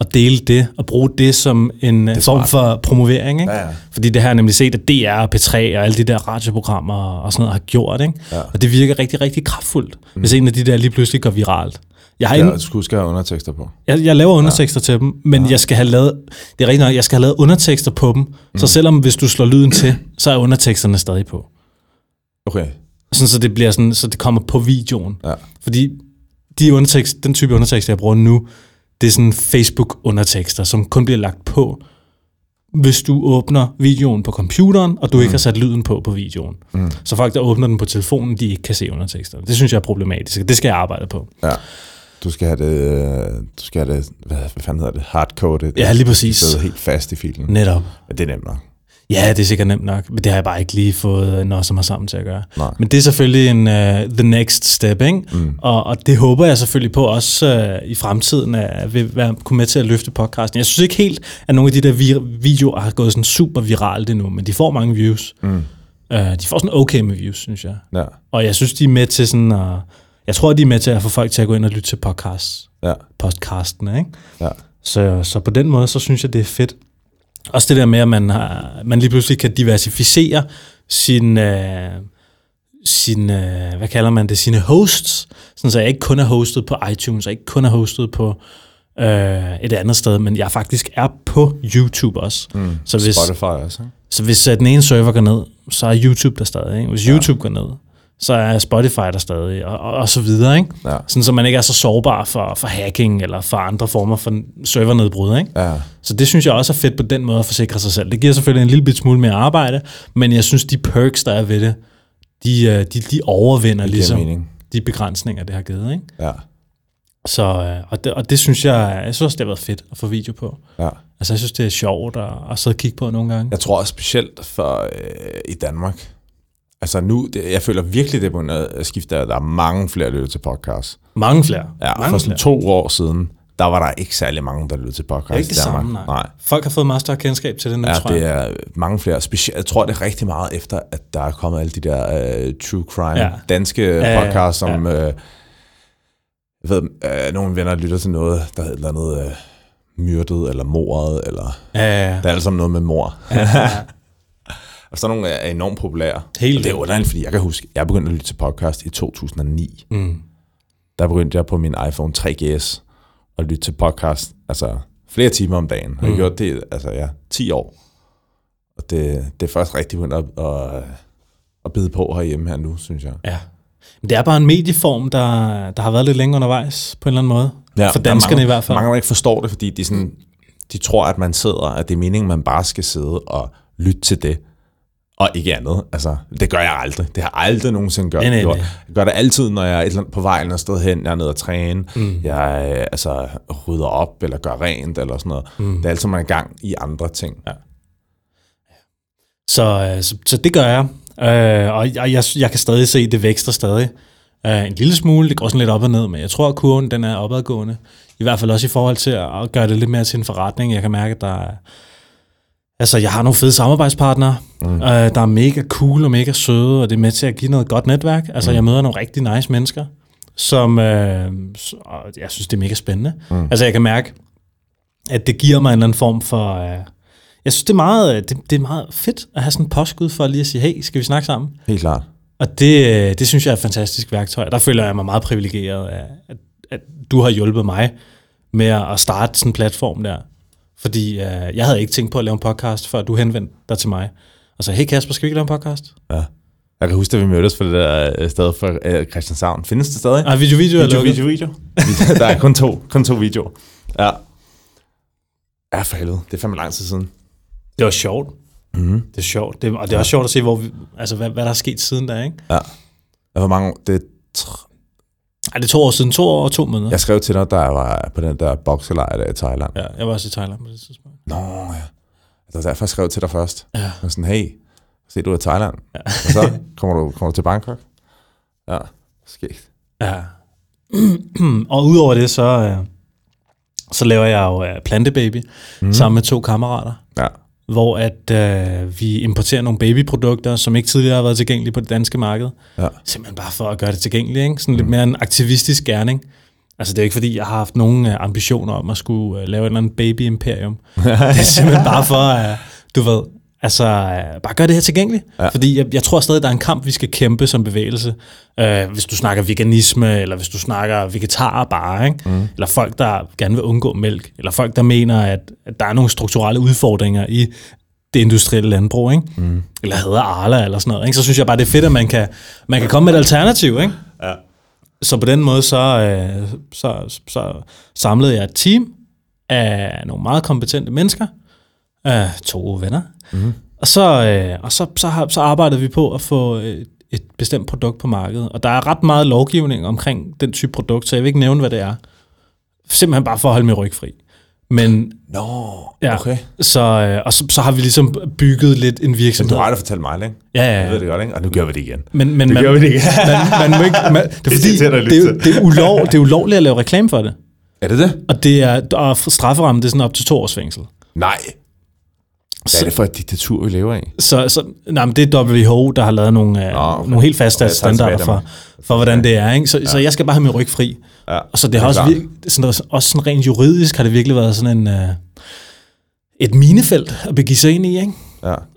og dele det, og bruge det som en det form for promovering. Ikke? Ja, ja. Fordi det har jeg nemlig set, at DR og P3 og alle de der radioprogrammer og sådan noget har gjort. Ikke? Ja. Og det virker rigtig, rigtig kraftfuldt, mm. hvis en af de der lige pludselig går viralt. Jeg, har Ja, ja, du at have undertekster på. jeg, jeg laver undertekster ja. til dem, men ja. jeg skal have lavet, det er rigtigt nok, jeg skal have lavet undertekster på dem, mm. så selvom hvis du slår lyden til, så er underteksterne stadig på. Okay. Sådan, så det bliver sådan, så det kommer på videoen. Ja. Fordi de undertekst, den type undertekster, jeg bruger nu, det er sådan Facebook-undertekster, som kun bliver lagt på, hvis du åbner videoen på computeren, og du mm. ikke har sat lyden på på videoen. Mm. Så folk, der åbner den på telefonen, de ikke kan se underteksterne. Det synes jeg er problematisk, det skal jeg arbejde på. Ja. Du skal have det, øh, du skal have det, hvad, hvad fanden hedder det, hardcoded. Ja, lige præcis. Det sidder helt fast i filen. Netop. Ja, det er nemt nok. Ja, det er sikkert nemt nok, men det har jeg bare ikke lige fået noget som har sammen til at gøre. Nej. Men det er selvfølgelig en uh, the next step, ikke? Mm. Og, og det håber jeg selvfølgelig på også uh, i fremtiden at vil være, kunne med til at løfte podcasten. Jeg synes ikke helt, at nogle af de der vi- videoer har gået sådan super viralt endnu, men de får mange views. Mm. Uh, de får sådan okay med views, synes jeg. Ja. Og jeg synes, de er med til sådan at... Jeg tror, de er med til at få folk til at gå ind og lytte til podcasts, Ja. podcastene, ikke? Ja. Så, så på den måde, så synes jeg, det er fedt. Også det der med, at man, har, man lige pludselig kan diversificere sin, øh, sin øh, hvad kalder man det, sine hosts, sådan så jeg ikke kun er hostet på iTunes, og ikke kun er hostet på øh, et andet sted, men jeg faktisk er på YouTube også. Mm. Så hvis, Spotify også, ikke? så hvis øh, den ene server går ned, så er YouTube der stadig. Ikke? Hvis YouTube går ned, så er Spotify der stadig, og, og, og så videre, ikke? Ja. Sådan, så man ikke er så sårbar for, for hacking eller for andre former for servernedbrud, ikke? Ja. Så det synes jeg også er fedt på den måde at forsikre sig selv. Det giver selvfølgelig en lille bit smule mere arbejde, men jeg synes, de perks, der er ved det, de, øh, de, de overvinder Det ligesom mening. de begrænsninger, det har givet, ikke? Ja. Så, øh, og, det, og det synes jeg, jeg synes også, det har været fedt at få video på. ja. Altså, jeg synes, det er sjovt at, at sidde og kigge på nogle gange. Jeg tror også specielt for øh, i Danmark. Altså nu, det, jeg føler virkelig, det er begyndt at skifte, at der er mange flere, der lytter til podcast. Mange flere. Ja, mange for sådan to år siden, der var der ikke særlig mange, der lyttede til podcast Det er ikke det samme, nej. nej. Folk har fået meget større kendskab til det nu, Ja, tror jeg. det er mange flere. Specielt, jeg tror, det er rigtig meget efter, at der er kommet alle de der uh, true crime, Ja. ja. danske Ja, ja, podcasts, som... ja. Uh, jeg ved, uh, nogle venner lytter til noget, der hedder et eller andet uh, myrdet, eller mordet, eller... Ja, ja, ja. Det er alt sammen noget med mor. ja. Og sådan nogle er enormt populære. Helt Og det er underligt, fordi jeg kan huske, jeg begyndte at lytte til podcast i 2009. Mm. Der begyndte jeg på min iPhone 3GS at lytte til podcast, altså flere timer om dagen. Jeg har Mm. gjort det, altså ja, 10 år. Og det, det er først rigtig begyndt at, at, at bide på herhjemme her nu, synes jeg. ja. Men det er bare en medieform, der, der har været lidt længere undervejs, på en eller anden måde. Ja, For er danskerne mange, i hvert fald. Mange, der ikke forstår det, fordi de, sådan, de tror, at man sidder, at det er meningen, man bare skal sidde og lytte til det, og ikke andet. Altså, det gør jeg aldrig. Det har jeg aldrig nogensinde gjort. Nej, nej, nej. Jeg gør det altid, når jeg er et eller andet på vej eller et sted hen, jeg er nede at træne, mm. jeg øh, altså, rydder op, eller gør rent, eller sådan noget. Mm. Det er altid, man er i gang i andre ting. Ja. Så, øh, så, så det gør jeg. Øh, og jeg, jeg, jeg kan stadig se, det vækster stadig. Øh, en lille smule, det går sådan lidt op og ned, men jeg tror, at kurven den er opadgående. I hvert fald også i forhold til at at gøre det lidt mere til en forretning. Jeg kan mærke, at der er... Altså, jeg har nogle fede samarbejdspartnere, mm. øh, der er mega cool og mega søde, og det er med til at give noget godt netværk. Altså, mm. jeg møder nogle rigtig nice mennesker, som øh, og jeg synes, det er mega spændende. Mm. Altså, jeg kan mærke, at det giver mig en eller anden form for... Øh, jeg synes, det er, meget, øh, det, det er meget fedt at have sådan en påskud for lige at sige, hey, skal vi snakke sammen? Helt klart. Og det, øh, det synes jeg er et fantastisk værktøj. Der føler jeg mig meget privilegeret af, at, at du har hjulpet mig med at starte sådan en platform der. Fordi øh, jeg havde ikke tænkt på at lave en podcast, før du henvendte dig til mig. Og så, hey Kasper, skal vi ikke lave en podcast? Ja. Jeg kan huske, at vi mødtes på det der øh, sted for øh, Christianshavn. Findes det stadig? Ah, video, video, video, video, video, der er kun to, kun to videoer. Ja. Ja, for helvede. Det er fandme lang tid siden. Det var sjovt. Mm. Det er sjovt. Det, og det er også sjovt at se, hvor vi, altså, hvad, hvad der er sket siden da, ikke? Ja. Hvor mange, det er Ej, det er to år siden. To år og to måneder. jeg skrev til dig, der var på den der bokselejr der i Thailand. Ja, jeg var også i Thailand på det tidspunkt. Nå, ja. Det var derfor, jeg skrev til dig først. Ja. Var sådan, hey, se du er i Thailand. Ja. Og så kommer du, kommer du til Bangkok. Ja, skægt. Ja. og udover det, så, øh, så laver jeg jo øh, Plantebaby mm. sammen med to kammerater, Ja. Hvor at øh, vi importerer nogle babyprodukter, som ikke tidligere har været tilgængelige på det danske marked. Ja. Simpelthen bare for at gøre det tilgængeligt. Ikke? Sådan mm. lidt mere en aktivistisk gerning. Altså det er ikke fordi, jeg har haft nogen øh, ambitioner om at skulle øh, lave et eller andet baby-imperium. det er simpelthen bare for, at du ved, altså øh, bare gøre det her tilgængeligt. Ja. Fordi jeg, jeg tror stadig, der er en kamp, vi skal kæmpe som bevægelse. Øh, hvis du snakker veganisme, eller hvis du snakker vegetarer bare, ikke? Mm. eller folk, der gerne vil undgå mælk, eller folk, der mener, at, at der er nogle strukturelle udfordringer i det industrielle landbrug, ikke? Mm. eller hedder Arla, eller sådan noget, ikke? så synes jeg bare, det er fedt, at man kan, man kan komme med et alternativ. Ikke? Ja. Så på den måde, så, øh, så, så samlede jeg et team af nogle meget kompetente mennesker, øh, to venner, mm. og, så, øh, og så, så, har, så arbejdede vi på at få et, et bestemt produkt på markedet. Og der er ret meget lovgivning omkring den type produkt, så jeg vil ikke nævne, hvad det er. Simpelthen bare for at holde min ryg fri. Men Nå, ja, okay. så, øh, og så, så har vi ligesom bygget lidt en Men virksomhed. du har aldrig fortalt mig, ikke? Ja, ja, Jeg ja. ved det godt, ikke? Og nu gør vi det igen. Men, men man, gør vi det igen. man, man må ikke, man, det er fordi, det, er, jo- det, er ulov, det er ulovligt at lave reklame for det. Er det det? Og det er, og strafferammen, det er sådan op til to års fængsel. Nej. Hvad er det for et diktatur, vi lever i? Så, så nej, men det er WHO, der har lavet nogle, Nå, okay. nogle helt faste Okay, standarder for, for, hvordan det er. Ikke? Så, ja. så jeg skal bare have min ryg fri. Ja, Og så det har det også, klart. vir- sådan, også sådan rent juridisk har det virkelig været sådan en, uh, et minefelt at begive sig ind i. Ikke?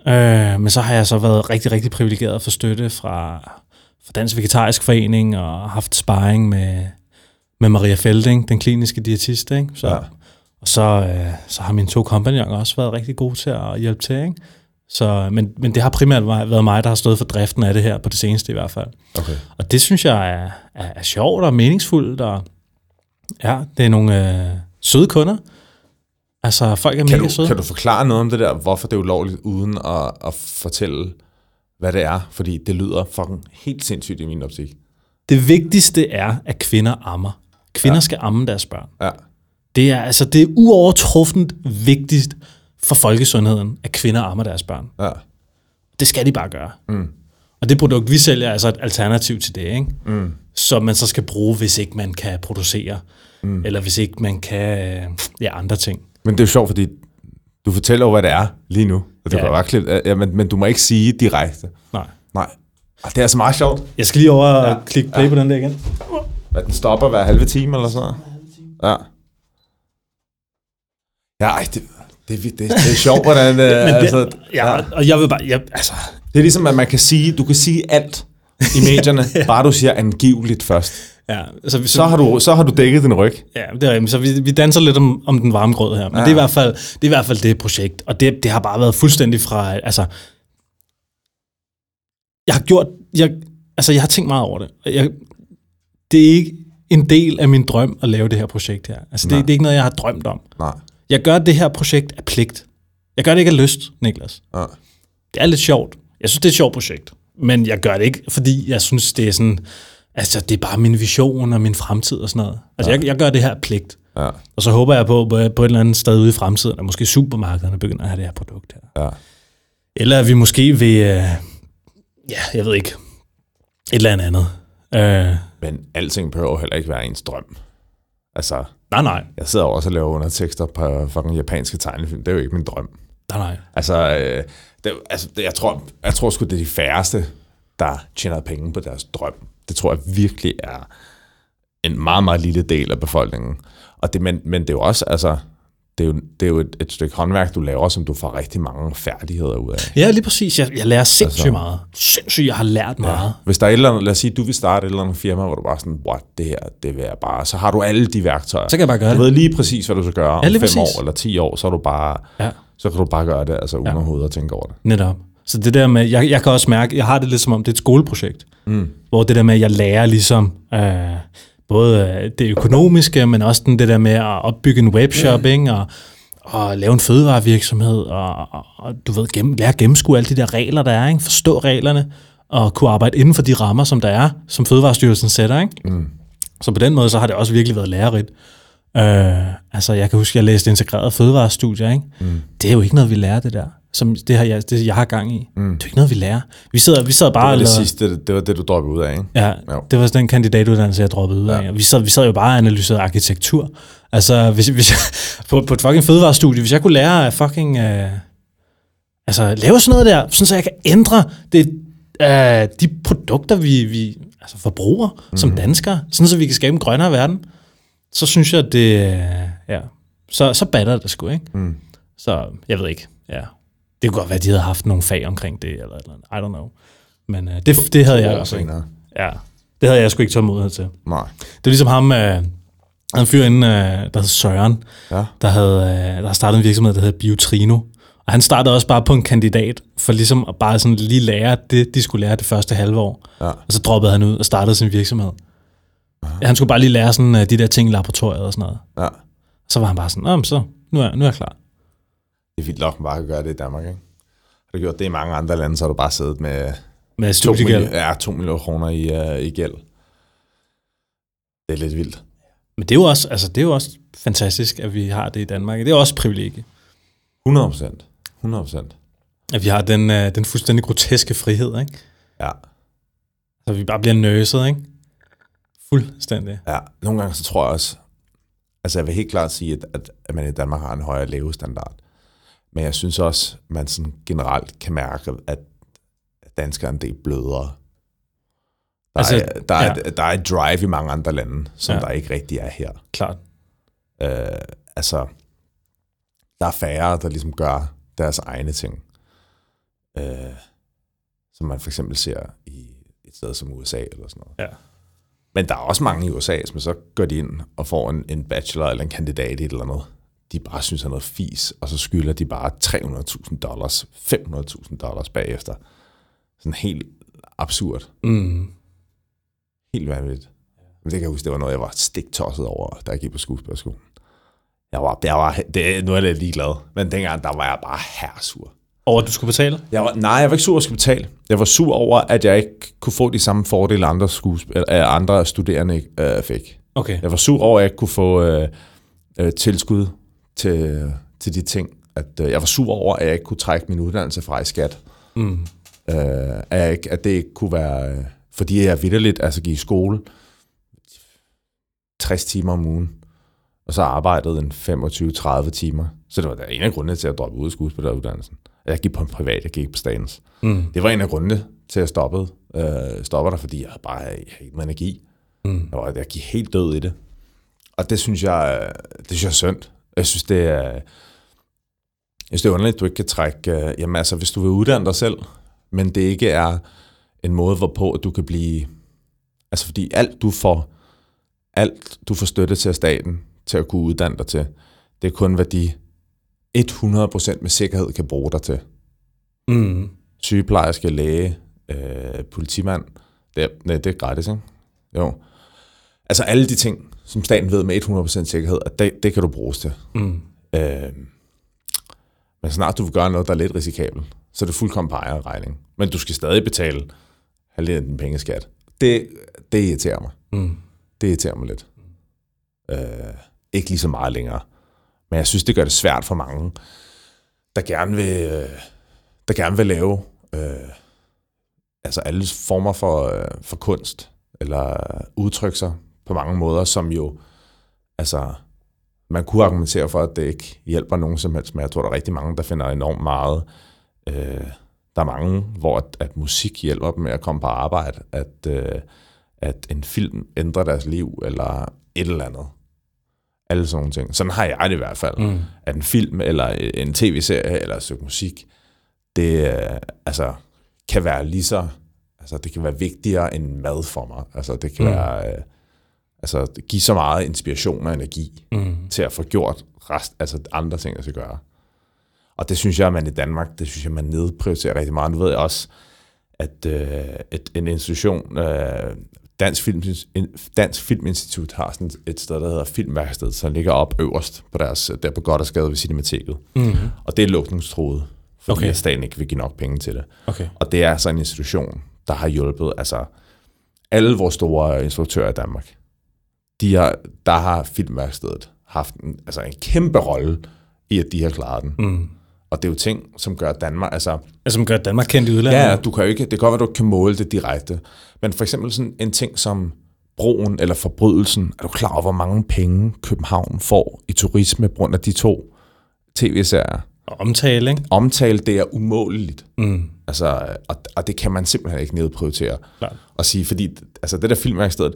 Ja. Øh, men så har jeg så været rigtig, rigtig privilegeret få støtte fra, fra Dansk Vegetarisk Forening og haft sparring med, med Maria Felding, den kliniske diætist. Ikke? Så, Ja. Og så, øh, så har mine to kompagnoner også været rigtig gode til at hjælpe til. Ikke? Så, men, men det har primært været mig, der har stået for driften af det her, på det seneste i hvert fald. Okay. Og det synes jeg er, er, er sjovt og meningsfuldt, og ja, det er nogle øh, søde kunder. Altså, folk er Kan mega du, søde. kan du forklare noget om det der, hvorfor det er ulovligt, uden at, at fortælle, hvad det er? Fordi det lyder fucking helt sindssygt i min optik. Det vigtigste er, at kvinder ammer. Kvinder ja. Skal amme deres børn. Ja. Det er, altså, det er uovertruffent vigtigst for folkesundheden, at kvinder ammer deres børn. Ja. Det skal de bare gøre. Mm. Og det produkt, vi sælger, er altså et alternativ til det, ikke? Mm. som man så skal bruge, hvis ikke man kan producere, mm. eller hvis ikke man kan ja, andre ting. Men det er jo sjovt, fordi du fortæller jo, hvad det er lige nu. Og det Ja. bare klippe, ja, men, men du må ikke sige direkte. Nej. Nej. Og det er altså meget sjovt. Jeg skal lige over og ja. klikke play ja. på den der igen. At den stopper hver halve time eller sådan noget. Ja. Ja, ej, det, det, det, det, er sjovt, hvordan... øh, Men det, altså, ja, ja. og jeg vil bare, jeg, altså, Det er ligesom, at man kan sige, du kan sige alt i medierne, ja. bare du siger angiveligt først. ja, altså, Så har du, så har du dækket din ryg. Ja, det er rigtigt. Så vi, vi danser lidt om, om den varme grød her. Men ja. det, er i hvert fald, det er i hvert fald det projekt. Og det, det har bare været fuldstændig fra... Altså, jeg har gjort... Jeg, altså, jeg har tænkt meget over det. Jeg, det er ikke en del af min drøm at lave det her projekt her. Altså, det, Nej. det er ikke noget, jeg har drømt om. Nej. Jeg gør det her projekt af pligt. Jeg gør det ikke af lyst, Niklas. Ja. Det er lidt sjovt. Jeg synes, det er et sjovt projekt. Men jeg gør det ikke, fordi jeg synes, det er sådan... Altså, det er bare min vision og min fremtid og sådan noget. Altså, ja. jeg, jeg gør det her af pligt. Ja. Og så håber jeg på, på på et eller andet sted ude i fremtiden, at måske supermarkederne begynder at have det her produkt her. Ja. Eller at vi måske vil, øh, ja, jeg ved ikke, et eller andet andet. Øh, Men alting behøver heller ikke være ens drøm. Altså, nej, nej, jeg sidder også og laver undertekster på fucking japanske tegnefilm. Det er jo ikke min drøm. nej, nej. Altså, øh, det, altså det, jeg, tror, jeg tror sgu, det er de færreste, der tjener penge på deres drøm. Det tror jeg virkelig er en meget, meget lille del af befolkningen. Og det, men, men det er jo også, altså, det er jo, det er jo et, et stykke håndværk, du laver, som du får rigtig mange færdigheder ud af. Ja, lige præcis. Jeg, jeg lærer sindssygt Altså- meget. Sindssygt, jeg har lært meget. Hvis der er et eller andet, lad os sige, du vil starte et eller andet firma, hvor du bare sådan, what, det her, det vil jeg bare, så har du alle de værktøjer. Så kan jeg bare gøre Du det. ved lige præcis, hvad du skal gøre om Ja, lige 5 præcis. år eller 10 år, så er du bare, Ja, så kan du bare gøre det, altså uden Ja. ja. overhovedet at tænke over det. netop. Så det der med, jeg, jeg kan også mærke, jeg har det lidt som om, det er et skoleprojekt. Mm. Hvor det der med, at jeg lærer ligesom, øh, både øh, det økonomiske, men også den, det der med at opbygge en webshop, ikke? Og, og lave en fødevarevirksomhed, og, og, og du ved, gennem, lære at gennemskue alle de der regler, der er, ikke? forstå reglerne, og kunne arbejde inden for de rammer, som der er, som Fødevarestyrelsen sætter. Ikke? Mm. Så på den måde, så har det også virkelig været lærerigt. Øh, altså, jeg kan huske, jeg læste integreret fødevarestudier, ikke? Mm. Det er jo ikke noget, vi lærer, det der. Som det her, jeg, det, jeg har gang i. Mm. Det er ikke noget, vi lærer. Vi sidder, vi sidder bare Det var og det laver- sidste, det, det var det, du droppede ud af, ikke? Ja, Jo. det var den kandidatuddannelse, jeg droppede ud af. Ja. Vi, sad, vi sad jo bare og analyserede arkitektur. Altså, hvis, hvis jeg, på, på et fucking fødevarestudie, hvis jeg kunne lære at fucking... Øh, altså, lave sådan noget der, sådan så jeg kan ændre det, øh, de produkter, vi, vi altså forbruger mm-hmm. som danskere, sådan så vi kan skabe en grønnere verden, så synes jeg, at det... Øh, ja, så, så batter det sgu, ikke? Mm. Så jeg ved ikke, ja. Det kunne godt være, at de havde haft nogle fag omkring det, eller, eller andet. I don't know. Men øh, det, det havde jeg også ikke. Ja, det havde jeg sgu ikke tålmodighed til. Nej. Det var ligesom ham, øh, en fyr inde, øh, der hed Søren, Ja. der havde, øh, der startet en virksomhed, der hedder Biotrino. Og han startede også bare på en kandidat, for ligesom at bare sådan lige lære det, de skulle lære det første halve år. Ja. Og så droppede han ud og startede sin virksomhed. Ja, han skulle bare lige lære sådan, øh, de der ting i laboratoriet og sådan noget. Ja. Så var han bare sådan, så nu er, nu er jeg klar. Det er vildt nok, man bare kan gøre det i Danmark, ikke? Har du gjort det i mange andre lande, så har du bare siddet med Med 2 studiegæld. ja, 2 millioner kroner i, uh, i gæld. Det er lidt vildt. Men det er, jo også, altså, det er jo også fantastisk, at vi har det i Danmark. Det er også privilegie. 100 procent. 100 procent. At vi har den, øh, den fuldstændig groteske frihed, ikke? Ja. Så vi bare bliver nøset, ikke? Fuldstændig. ja. Nogle gange så tror jeg også, altså jeg vil helt klart sige, at, at, at man i Danmark har en højere levestandard. Men jeg synes også, man sådan generelt kan mærke, at danskere er en del blødere. Der, Altså, er, der, er, ja. der er et drive i mange andre lande, som ja. der ikke rigtig er her. Klart. Øh, altså, der er færre, der ligesom gør deres egne ting. Øh, som man for eksempel ser i et sted som USA eller sådan noget. Ja. Men der er også mange i USA, som så går de ind og får en, en bachelor eller en kandidat i et eller andet. De bare synes er noget fis, og så skylder de bare 300.000 dollars, 500.000 dollars bagefter. Sådan helt absurd. Mm. Helt vanvittigt. Men det kan jeg huske, det var noget, jeg var stiktosset over, da jeg gik på skuespillerskolen. Jeg var, jeg var, det, nu er jeg lidt ligeglad, men dengang, der var jeg bare hersur. Over at du skulle betale? Jeg var, nej, jeg var ikke sur over at skulle betale. Jeg var sur over, at jeg ikke kunne få de samme fordele, andre, skuespil, øh, andre studerende øh, fik. Okay. Jeg var sur over, at jeg ikke kunne få øh, øh, tilskud til, til de ting. At, øh, jeg var sur over, at jeg ikke kunne trække min uddannelse fra i skat. Mm. Øh, at, jeg ikke, at det ikke kunne være... Øh, fordi jeg vidderligt altså gik i skole 60 timer om ugen, og så arbejdede en 25-30 timer. Så det var der en af grundene til at droppe ud af skuespilleruddannelsen. Jeg gik på en privat, jeg gik på statens. Mm. Det var en af grundene til at stoppe, øh, stoppe der, fordi jeg havde bare jeg havde ikke energi. Mm. Jeg, var, jeg gik helt død i det. Og det synes jeg, øh, det synes jeg er synd. Jeg synes, det er, jeg synes, det er underligt, at du ikke kan trække... Øh, jamen altså, hvis du vil uddanne dig selv, men det ikke er en måde, hvorpå du kan blive... Altså, fordi alt du får, alt du får støtte til af staten, til at kunne uddanne dig til, det er kun, hvad de 100% med sikkerhed kan bruge dig til. Mm. Sygeplejerske, læge, øh, politimand, det er, nej, det er gratis, ikke? Jo. Altså alle de ting, som staten ved med 100% sikkerhed, at det, det kan du bruges til. Mm. Øh, men snart du vil gøre noget, der er lidt risikabelt, så er det fuldkommen på egen regning. Men du skal stadig betale halvdelen af din pengeskat. Det, det irriterer mig. Mm. Det irriterer mig lidt. Øh, ikke lige så meget længere. Men jeg synes, det gør det svært for mange, der gerne vil, øh, der gerne vil lave øh, altså alle former for, øh, for kunst, eller udtrykke sig på mange måder, som jo, altså, man kunne argumentere for, at det ikke hjælper nogen som helst, men jeg tror, der er rigtig mange, der finder enormt meget. Øh, der er mange, hvor at, at musik hjælper dem med at komme på arbejde, at, øh, at en film ændrer deres liv, eller et eller andet. Alle sådan nogle ting. Sådan har jeg det i hvert fald. Mm. At en film, eller en tv-serie, eller et stykke musik, det øh, altså, kan være lige så, altså det kan være vigtigere end mad for mig. Altså det kan Mm. mm. være, øh, altså give så meget inspiration og energi Mm. til at få gjort rest, altså andre ting, jeg skal gøre. Og det synes jeg, at man i Danmark, det synes jeg, man nedprioriterer rigtig meget. Nu ved jeg også, at øh, et, en institution, øh, Dansk, Film, Dansk Filminstitut har sådan et sted, der hedder Filmværksted, som ligger op øverst på deres, der på Goddersgade ved Cinemateket. Mm. Og det er lukningstroet, fordi Okay. staten ikke vil give nok penge til det. Okay. Og det er så en institution, der har hjulpet, altså alle vores store instruktører i Danmark, de har, der har Filmværkstedet haft en, altså en kæmpe rolle i, at de har klaret den. Mm. Og det er jo ting, som gør Danmark, altså Altså, som gør Danmark kendt i udlandet. Ja, du kan jo ikke, det kan godt være, du kan måle det direkte. Men for eksempel sådan en ting som broen eller forbrydelsen. Er du klar over, hvor mange penge København får i turisme på grund af de to tv-serier? Og omtale, ikke? Omtale, det er umåleligt. Mm. Altså, og, og det kan man simpelthen ikke nedprioritere. Klart. Og sige, fordi altså, det der filmværkstedet,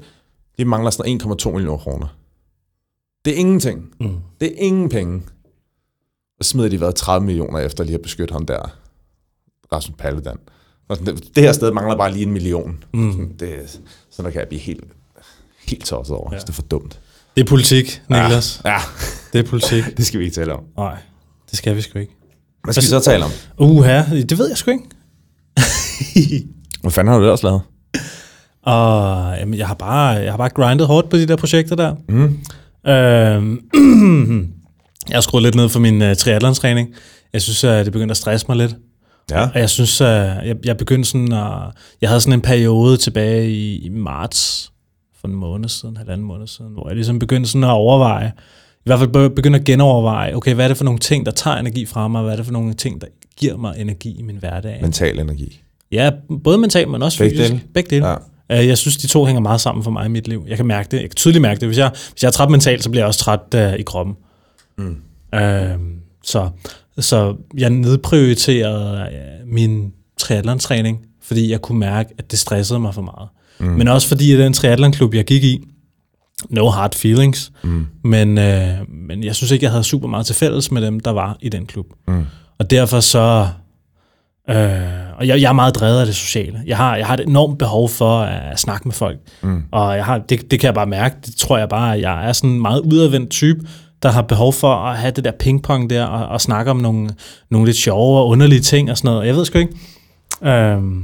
det mangler sådan 1,2 millioner kroner. Det er ingenting. Mm. Det er ingen penge. Og smider de været 30 millioner efter lige at beskytte ham der, Rasmus Paludan. Det her sted mangler bare lige en million. Mm. Sådan, det, sådan der kan jeg blive helt, helt tosset over. Ja. Ja. Det er for dumt. Det er politik, Niklas. Ja, Det er politik. det skal vi ikke tale om. Nej, det skal vi sgu ikke. Hvad skal vi så tale om? Uha, det ved jeg sgu ikke. Hvad fanden har du ellers lavet? Og jamen, jeg har bare, jeg har bare grindet hårdt på de der projekter der. Mm. Øhm, jeg har skruet lidt ned for min uh, triathlon-træning. Jeg synes, uh, det begyndte at stresse mig lidt. Ja. Og jeg synes, uh, jeg, jeg begyndte sådan at... Jeg havde sådan en periode tilbage i, i marts for en måned siden, halvanden måned siden, hvor jeg ligesom begyndte sådan at overveje, i hvert fald be- begyndte at genoverveje, okay, hvad er det for nogle ting, der tager energi fra mig, hvad er det for nogle ting, der giver mig energi i min hverdag? Mental energi. Ja, både mentalt, men også Begge fysisk. dele? Begge dele. Ja. Øh, Jeg synes, de to hænger meget sammen for mig i mit liv. Jeg kan mærke det. Jeg kan tydeligt mærke det. Hvis jeg, hvis jeg er træt mentalt, så bliver jeg også træt uh, i kroppen. Mm. Øh, så, så jeg nedprioriterede uh, min triathlon-træning, fordi jeg kunne mærke, at det stressede mig for meget. Mm. Men også fordi, at den triathlon-klub, jeg gik i, no hard feelings, Mm. men, øh, men jeg synes ikke, jeg havde super meget til fælles med dem, der var i den klub. Mm. Og derfor så... Øh, og jeg, jeg er meget drevet af det sociale. Jeg har, jeg har et enormt behov for at snakke med folk. Mm. Og jeg har, det, det kan jeg bare mærke. Det tror jeg bare, at jeg er sådan en meget udadvendt type. der har behov for at have det der pingpong der, og, og snakke om nogle, nogle lidt sjove og underlige ting og sådan noget. Jeg ved sgu ikke. Øhm,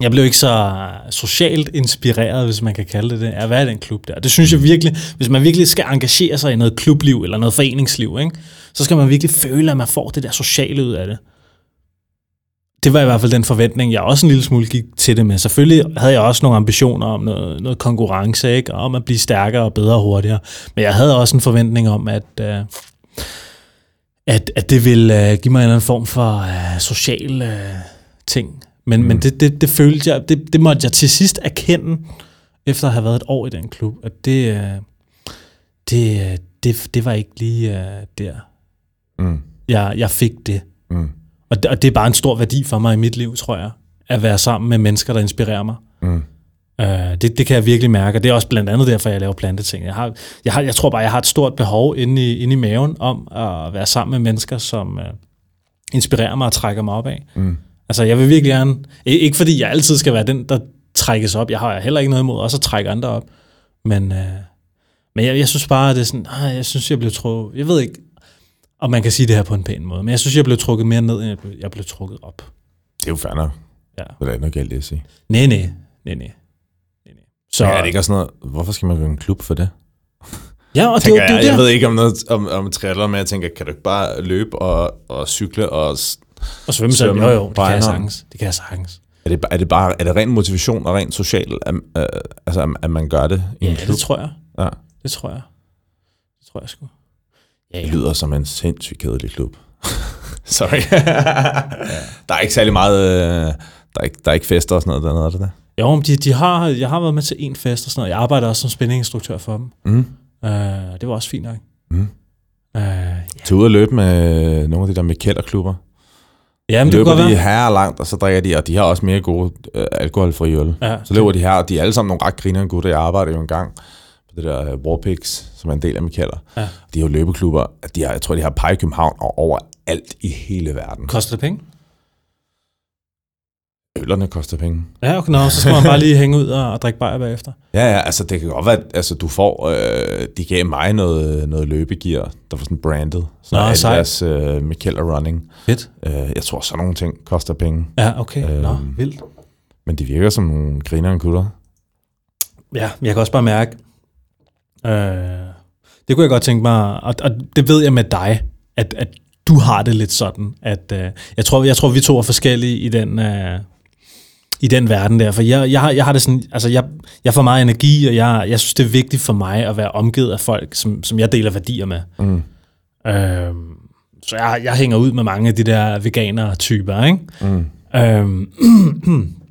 jeg blev ikke så socialt inspireret, hvis man kan kalde det det, at være i den klub der. Det synes jeg virkelig, hvis man virkelig skal engagere sig i noget klubliv eller noget foreningsliv, ikke, så skal man virkelig føle, at man får det der sociale ud af det. Det var i hvert fald den forventning, jeg også en lille smule gik til det med. Selvfølgelig havde jeg også nogle ambitioner om noget, noget konkurrence, ikke? og om at blive stærkere og bedre og hurtigere. Men jeg havde også en forventning om, at, uh, at, at det ville uh, give mig en eller anden form for uh, social ting. Men, mm. men det, det, det følte jeg, det, det måtte jeg til sidst erkende, efter at have været et år i den klub, at det, det, det, det var ikke lige der, Mm. jeg, jeg fik det. Mm. Og det, og det er bare en stor værdi for mig i mit liv, tror jeg, at være sammen med mennesker, der inspirerer mig. Mm. Uh, det, det kan jeg virkelig mærke, og det er også blandt andet derfor, jeg laver planteting. Jeg, har, jeg, har, jeg tror bare, jeg har et stort behov inde i, inde i maven om at være sammen med mennesker, som uh, inspirerer mig og trækker mig op af. Mm. Altså, jeg vil virkelig gerne... Ikke fordi jeg altid skal være den, der trækkes op. Jeg har heller ikke noget imod også at trække andre op. Men, uh, men jeg, jeg synes bare, at det er sådan... Ah, jeg synes, jeg blev trukket... Jeg ved ikke, om man kan sige det her på en pæn måde, men jeg synes, jeg blev trukket mere ned, end jeg blev, jeg blev trukket op. Det er jo fair nok. Ja. Det er ikke noget galt i at sige. Nej, nej, nej, nej. nej, nej. Så, Så er det ikke også noget, hvorfor skal man gå i en klub for det? ja, og det, Tænker var- det, jeg, det, jeg ved ikke om noget om, om triathlon, men jeg tænker, kan du ikke bare løbe og, og cykle og... og svømme svømme jo, jo, det kan jeg sagtens. Det kan jeg sagtens. Er det, er det bare er det ren motivation og ren social, at, øh, altså, at, at man gør det i en Ja, klub? det tror jeg. Ja. Det tror jeg. Det tror jeg sgu. Ja, Det ja. lyder som en sindssygt kedelig klub. Sorry. der er ikke særlig meget... Øh, der, er ikke, der er ikke fester og sådan noget dernede, er det der? Jo, men de, de har, jeg har været med til en fest og sådan noget. Jeg arbejder også som spændinginstruktør for dem. Mm. Uh, det var også fint nok. Mm. Uh, ja, Tag ud og løbe med nogle af de der Mikkeller-klubber. men det kunne løber de her langt, og så drikker de, og de har også mere gode øh, alkoholfri øl. Ja, Så løber de her, og de er alle sammen nogle ret grinerende gutter. Jeg arbejder jo engang på det der uh, Warpix, som er en del af Mikkeller. Ja. De har jo løbeklubber. De har, jeg tror, de har par i København og overalt i hele verden. Koster det penge? Ølerne koster penge. Ja, okay, nå, så skal man bare lige hænge ud og, og drikke bajer bagefter. Ja, ja, altså det kan godt være, at altså, du får, øh, de gav mig noget, noget løbegear, der var sådan branded. Sådan Nå. Adidas øh, Mikkeller Running. Fedt. Øh, jeg tror, sådan nogle ting koster penge. Ja, okay. Øhm. Nå, Øhm. vildt. Men de virker som nogle grinerende gutter. Ja, jeg kan også bare mærke, øh, det kunne jeg godt tænke mig, og, og det ved jeg med dig, at, at du har det lidt sådan, at øh, jeg, tror, jeg tror, vi to er forskellige i den, øh, i den verden der, for jeg, jeg, har, jeg har det sådan, altså jeg, jeg får meget energi, og jeg, jeg synes, det er vigtigt for mig at være omgivet af folk, som, som jeg deler værdier med. Mm. Øh, så jeg, jeg hænger ud med mange af de der veganer-typer, ikke? Mm. Øhm,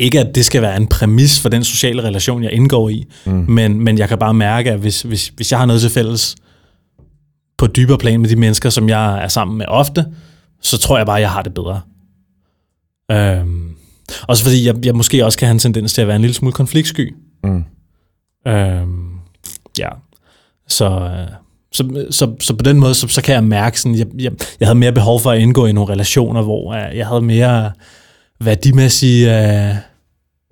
ikke at det skal være en præmis for den sociale relation, jeg indgår i, mm. men, men jeg kan bare mærke, at hvis, hvis, hvis jeg har noget til fælles på dybere plan med de mennesker, som jeg er sammen med ofte, så tror jeg bare, at jeg har det bedre. Øhm, også fordi jeg, jeg måske også kan have en tendens til at være en lille smule konfliktsky. Mm. Øhm, ja. Så, øh, så, så, så på den måde, så, så kan jeg mærke, sådan, jeg, jeg, jeg havde mere behov for at indgå i nogle relationer, hvor øh, jeg havde mere værdimæssig øh,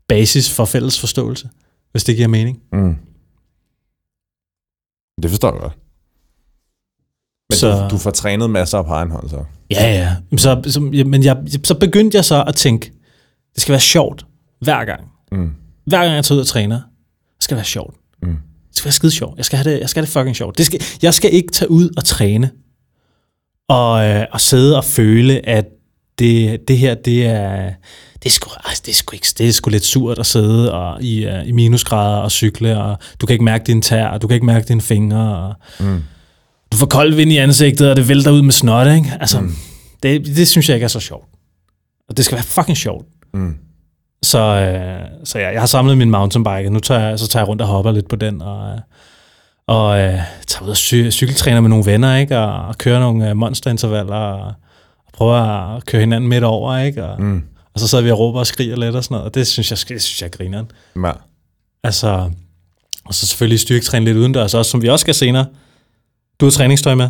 basis for fælles forståelse, hvis det giver mening. Mm. Det forstår jeg godt. Men Så- du, du får trænet masser på egen hånd, så. Ja, ja. Men Så, så, men jeg, så begyndte jeg så at tænke, det skal være sjovt hver gang. Mm. Hver gang jeg tager ud og træner, det skal være sjovt. Mm. Det skal være skide sjovt. Jeg skal have det, jeg skal have det fucking sjovt. Det skal, jeg skal ikke tage ud og træne og, øh, og sidde og føle, at det, det her, det er, det er, sgu, altså, det, er sgu ikke, det er sgu lidt surt at sidde og, i, uh, i minusgrader og cykle, og du kan ikke mærke dine tær, og du kan ikke mærke dine fingre, og Mm. du får kold vind i ansigtet, og det vælter ud med snot, ikke? Altså, mm. det, det synes jeg ikke er så sjovt. Og det skal være fucking sjovt. Mm. Så, øh, så ja, jeg har samlet min mountainbike, og nu tager jeg, så tager jeg rundt og hopper lidt på den, og, øh, og øh, tager ud og cy- cykeltræner med nogle venner, ikke? Og, og kører nogle øh, monsterintervaller, og, og prøver at køre hinanden midt over, ikke? Og, Mm. Og så sidder vi og råber og skriger lidt og sådan noget, og det synes jeg, det synes jeg er grineren. Ja. Altså, og så selvfølgelig styrketræne lidt udendørs også, som vi også skal senere. Du har træningstøj med.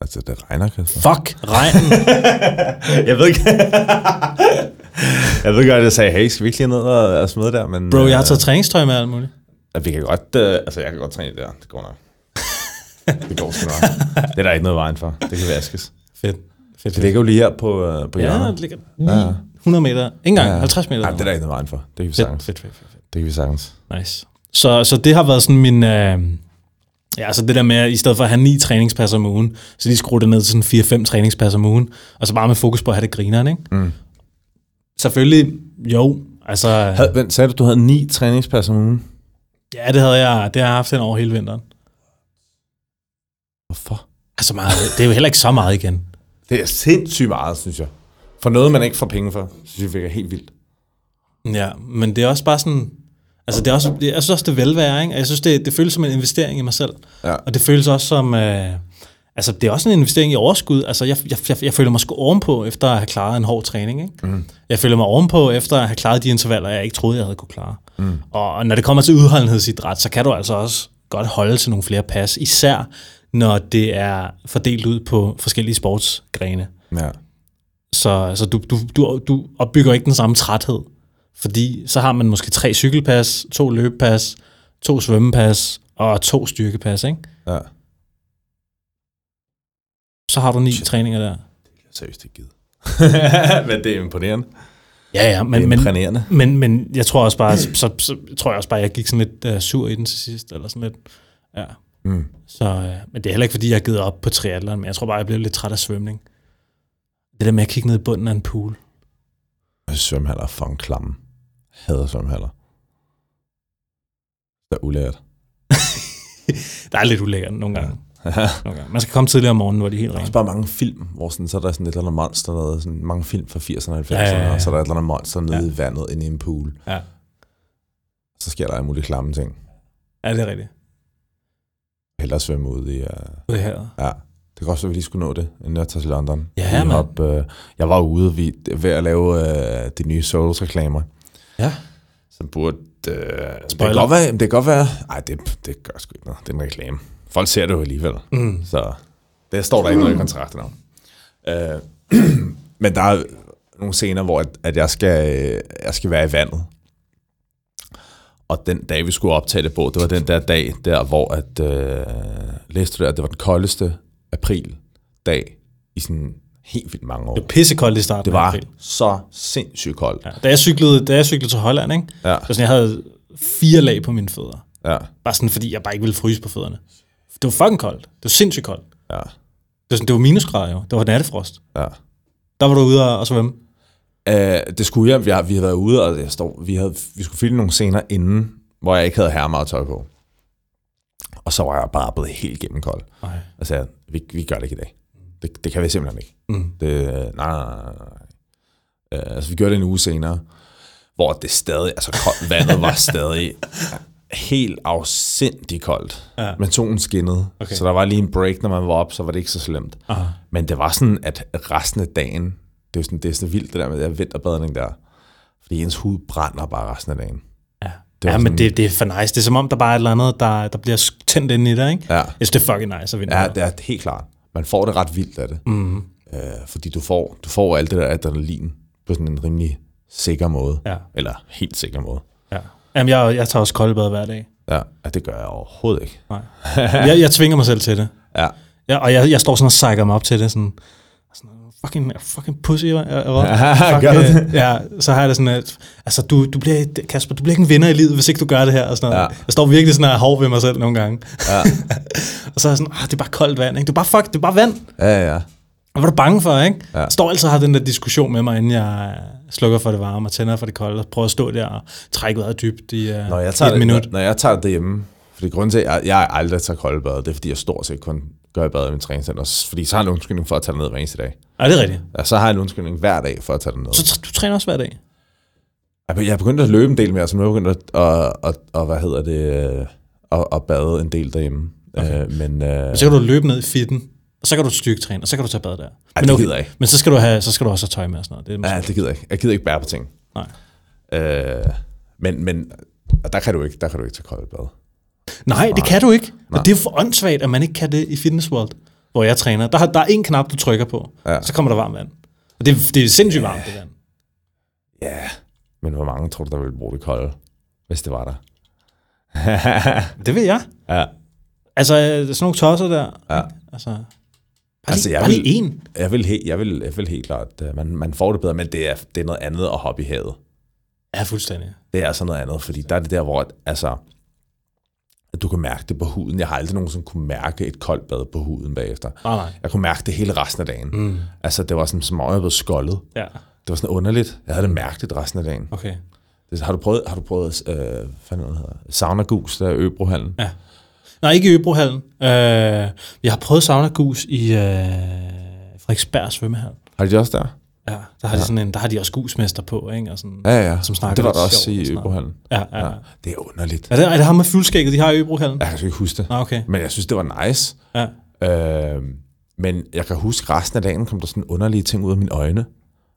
Altså, det regner, Kasper. Fuck, regnen. jeg ved ikke. jeg ved godt, at jeg sagde, hey, skal vi ikke lige ned og, og smide der? Men, Bro, jeg har øh, taget træningstøj med alt muligt. at vi kan godt, øh, altså, jeg kan godt træne det der. Det går nok. Det går sgu nok. det er der ikke noget vejen for. Det kan vaskes. Fedt. Fedt. Det ligger jo lige her på, øh, på Ja, hjørnet. det ligger 100 meter. Ikke engang, 50 meter. Ja, det er der ikke noget vejen for. Det kan vi sagtens. fedt, fedt, fedt, fedt. Det kan vi sagtens. Nice. Så, så det har været sådan min... Øh, ja, altså det der med, at i stedet for at have ni træningspas om ugen, så lige skrue det ned til sådan 4-5 træningspas om ugen, og så bare med fokus på at have det grineren, ikke? Mm. Selvfølgelig, jo. Altså, Had, vent, sagde du, du havde ni træningspas om ugen? ja, det havde jeg, det har jeg haft den over hele vinteren. Hvorfor? Altså meget, det er jo heller ikke så meget igen. Det er sindssygt meget, synes jeg. For noget, man ikke får penge for, synes jeg virker helt vildt. Ja, men det er også bare sådan... Altså, det er også, jeg synes også, det er velvære, ikke? Jeg synes, det, det føles som en investering i mig selv. Ja. Og det føles også som... Øh, altså, det er også en investering i overskud. Altså, jeg, jeg, jeg, jeg føler mig sgu ovenpå, efter at have klaret en hård træning, ikke? Mm. Jeg føler mig ovenpå, efter at have klaret de intervaller, jeg ikke troede, jeg havde kunne klare. Mm. Og når det kommer til udholdenhedsidræt, så kan du altså også godt holde til nogle flere pas, især når det er fordelt ud på forskellige sportsgrene. Ja. Så, så du, du, du, du opbygger ikke den samme træthed. Fordi så har man måske tre cykelpas, to løbepas, to svømmepas og to styrkepas, ikke? ja. Så har du ni træninger der. Seriøst ikke givet. Men det er imponerende. Ja, ja, Men, men, det er men, men jeg tror også bare, så, så, så tror jeg også bare, jeg gik sådan lidt uh, sur i den til sidst, eller sådan lidt. Ja. Mm. Så, uh, men det er heller ikke, fordi jeg har givet op på triathlon, men jeg tror bare, jeg blev lidt træt af svømning. Det der med at kigge ned i bunden af en pool. Svømmehaller er fucking klamme. Hader svømmehaller. Det er ulært. Der er lidt ulækkert nogle gange. nogle gange. Man skal komme tidligere om morgenen, hvor de er helt Der er også bare mange film, hvor sådan, så er der sådan et eller andet monster, noget, sådan mange film fra 80'erne og 90'erne, Ja, ja, ja. og så er der et eller andet monster nede Ja. i vandet inde i en pool. Ja. Så sker der alle mulige klamme ting. ja, det er rigtigt. Hellere svømme ud i... Uh, Det her. ja. Det kan også være, at vi lige skulle nå det, inden jeg tager til London. Ja, mand. hop, uh, jeg var ude vi, ved at lave uh, de nye Souls-reklamer. Ja. Så burde... Uh, det kan Spoiler. godt være... Det kan godt være... Ej, det, det gør sgu ikke noget. Det er en reklame. Folk ser det jo alligevel. Mm. Så det står der ikke noget i kontrakten om. Øh, men der er nogle scener, hvor at, at jeg, skal, øh, jeg skal være i vandet. Og den dag, vi skulle optage det på, det var den der dag, der hvor at, øh, læste du det, at det var den koldeste april dag i sådan helt vildt mange år. Det var pissekoldt i starten Det var så sindssygt koldt. Ja. Da, jeg cyklede, da jeg cyklede til Holland, ikke? Ja, Så sådan, jeg havde fire lag på mine fødder. ja, Bare sådan, fordi jeg bare ikke ville fryse på fødderne. Det var fucking koldt. Det var sindssygt koldt. ja, Det var, sådan, det var minusgrader jo. Det var nattefrost. ja. Der var du ude og, og svømme. Uh, det skulle jeg. Vi har, vi har været ude, og jeg står, vi, havde, vi skulle filme nogle scener inden, hvor jeg ikke havde her meget tøj på. Og så var jeg bare blevet helt gennemkold. Nej. Og sagde, vi, vi gør det ikke i dag. Det, det kan vi simpelthen ikke. Mm. Det, nej, nej, nej. Uh, altså, vi gjorde det en uge senere, hvor det stadig, altså koldt, vandet var stadig helt afsindig koldt. Ja. Men solen skinnede, Okay. så der var lige en break, når man var op, så var det ikke så slemt. Aha. Men det var sådan, at resten af dagen, det er sådan, det er sådan vildt, det der med den vinterbadning der. Fordi ens hud brænder bare resten af dagen. Ja, Det ja men det, det er for nice. Det er som om, der bare er et eller andet, der, der bliver tændt ind i dig, ikke? Ja, Jeg synes, det er fucking nice at vinde. ja det er helt klart. Man får det ret vildt af det. Mm. Øh, fordi du får, du får alt det der adrenalin på sådan en rimelig sikker måde. Ja, Eller helt sikker måde. ja. Jamen, jeg, jeg tager også koldbad hver dag. Ja, ja det gør jeg overhovedet ikke. Nej. jeg, jeg tvinger mig selv til det. Ja, Ja, og jeg, jeg står sådan og sækker mig op til det, sådan fucking, fucking pussy, jeg, Gør du det? Ja, så har jeg det sådan, at, altså, du, du bliver, Kasper, du bliver ikke en vinder i livet, hvis ikke du gør det her, og sådan noget. Ja. Jeg står virkelig sådan og hård ved mig selv nogle gange. ja, Og så er jeg sådan, ah, det er bare koldt vand, ikke? Det er bare, fuck, det er bare vand. ja, ja. Hvad var du bange for, ikke? Ja. Jeg står altid og har den der diskussion med mig, inden jeg slukker for det varme og tænder for det kolde, og prøver at stå der og trække vejret dybt i, uh, Når jeg tager, et det, minut. når, når jeg tager det hjemme, fordi grunden til, at jeg, jeg aldrig tager koldbad, det er, fordi jeg stort set kun gør i bad i min træningscenter. Fordi så har jeg en undskyldning for at tage ned hver eneste dag. Ja, det er rigtigt. Ja, så har jeg en undskyldning hver dag for at tage ned. Så du træner også hver dag? Jeg jeg er begyndt at løbe en del mere, så nu er jeg begyndt at, at, at, at hvad hedder det, øh, at, at bade en del derhjemme. Okay. Øh, men øh, Så kan du løbe ned i fitten, og så kan du styrketræne, og så kan du tage bad der. ej, Men det gider jeg ikke. Men så skal du, have, så skal du også have tøj med og sådan noget. Det er Ja, det gider jeg ikke. Jeg gider ikke bære på ting. Nej. Øh, men, men der kan du ikke, der kan du ikke tage koldt bad. Nej, det kan du ikke. Nej. Men det er for åndssvagt, at man ikke kan det i Fitness World, hvor jeg træner. Der, har, der er en knap, du trykker på, Ja. så kommer der varmt vand. Og det, er- det er sindssygt varmt, det vand. Ja, men hvor mange tror du, der ville bruge det kolde, hvis det var der? Det ved jeg. ja. Altså, sådan nogle tosser der. Ja. Altså, bare Altså, lige, jeg bare lige vil- en. Jeg vil, helt, jeg vil, jeg vil helt klart, øh, man, man får det bedre, men det er, det er noget andet at hoppe i havet. Ja, fuldstændig. Det er altså noget andet, fordi der er det der, hvor altså, at du kan mærke det på huden. Jeg har aldrig nogensinde kunne mærke et koldt bad på huden bagefter. Nej, nej. Jeg kunne mærke det hele resten af dagen. Mm. Altså, det var sådan, som om jeg blev skoldet. Ja, Det var sådan underligt. Jeg havde det mærkeligt resten af dagen. okay. Det, har du prøvet, har du prøvet øh, hvad er hedder? Sauna Gus, der er Øbrohallen? Ja. Nej, ikke i Øbrohallen. Øh, jeg har prøvet sauna gus i øh, Frederiksberg svømmehal. Har de det også der? Ja, der har, de sådan en, der har de også gusmester på, ikke? Og sådan, Ja, ja. Som snakker det var der også sjovt i sådan. Øbrohallen. ja, ja. ja. Det er underligt. Er det, er det ham med fuldskægget, de har i Øbrohallen? Jeg kan ikke huske det. Ah, okay. Men jeg synes, det var nice. Ja. Øh, men jeg kan huske, resten af dagen kom der sådan underlige ting ud af mine øjne.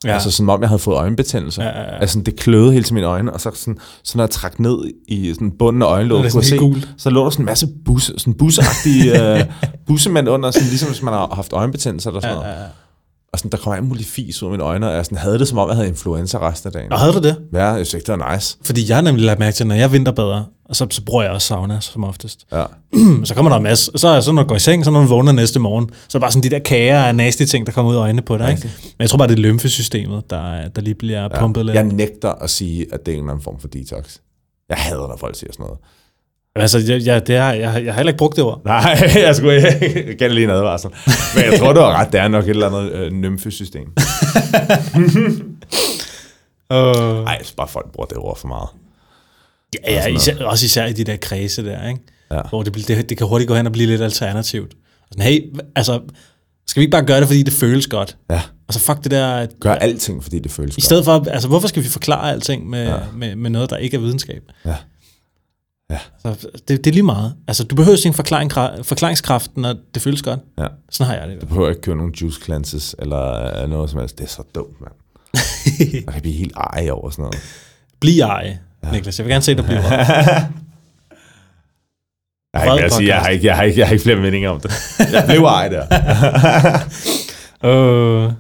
Ja. Ja. Altså som om jeg havde fået øjenbetændelse. Ja, ja, ja. Altså det kløede hele til mine øjne, og så, sådan, så når jeg trak ned i sådan bunden af øjenlåget, kunne se, sådan gult. så lå der sådan en masse busse, sådan busseagtige øh, bussemænd under, sådan, ligesom hvis man har haft øjenbetændelse eller sådan Ja, noget. ja, ja. Og sådan, der kom alt muligt fis ud af mine øjne, og jeg sådan, havde det som om, jeg havde influenza resten af dagen. Og havde du det? Ja, jeg synes ikke, det var nice. Fordi jeg har nemlig lagt mærke til, når jeg vinterbader, og så, så bruger jeg også sauna som oftest. Ja. så kommer der en masse, så, så når du går i seng, så når du vågner næste morgen, så er bare sådan de der kager af nasty ting, der kommer ud af øjnene på dig. Ikke? Men jeg tror bare, det er lymfesystemet, der, der lige bliver ja. pumpet lidt. Jeg nægter at sige, at det er en eller anden form for detox. Jeg hader, når folk siger sådan noget. Altså, jeg, jeg, det har, jeg, jeg har heller ikke brugt det ord. Nej, jeg skulle ikke gerne lige en advarsel. Men jeg tror, du har ret. Det er nok et eller andet øh, nymfesystem. Uh, Nej, jeg synes bare, folk bruger det ord for meget. ja, ja, især, også især i de der kredse der, ikke? Ja. hvor det, bliver- det, det kan hurtigt gå hen og blive lidt alternativt. Sådan, hey, altså, skal vi ikke bare gøre det, fordi det føles godt? Ja. Altså, fuck det der... Gør alting, fordi det føles I stedet for, altså, hvorfor skal vi forklare alting med, ja. med, med noget, der ikke er videnskab? Ja. Ja. Så det, det er lige meget. Altså, du behøver ikke forklaring, forklaringskraft, når det føles godt. Ja. Sådan har jeg det. Du behøver ikke købe nogen juice cleanses, eller øh, noget som helst. Det er så dumt, mand. Jeg kan blive helt ej over sådan noget. Bliv ej, ja. Niklas. Jeg vil gerne se dig blive ej. Jeg har, ikke, jeg, sige, jeg, har ikke, jeg, har ikke, jeg har ikke flere meninger om det. Jeg blev ej der. uh,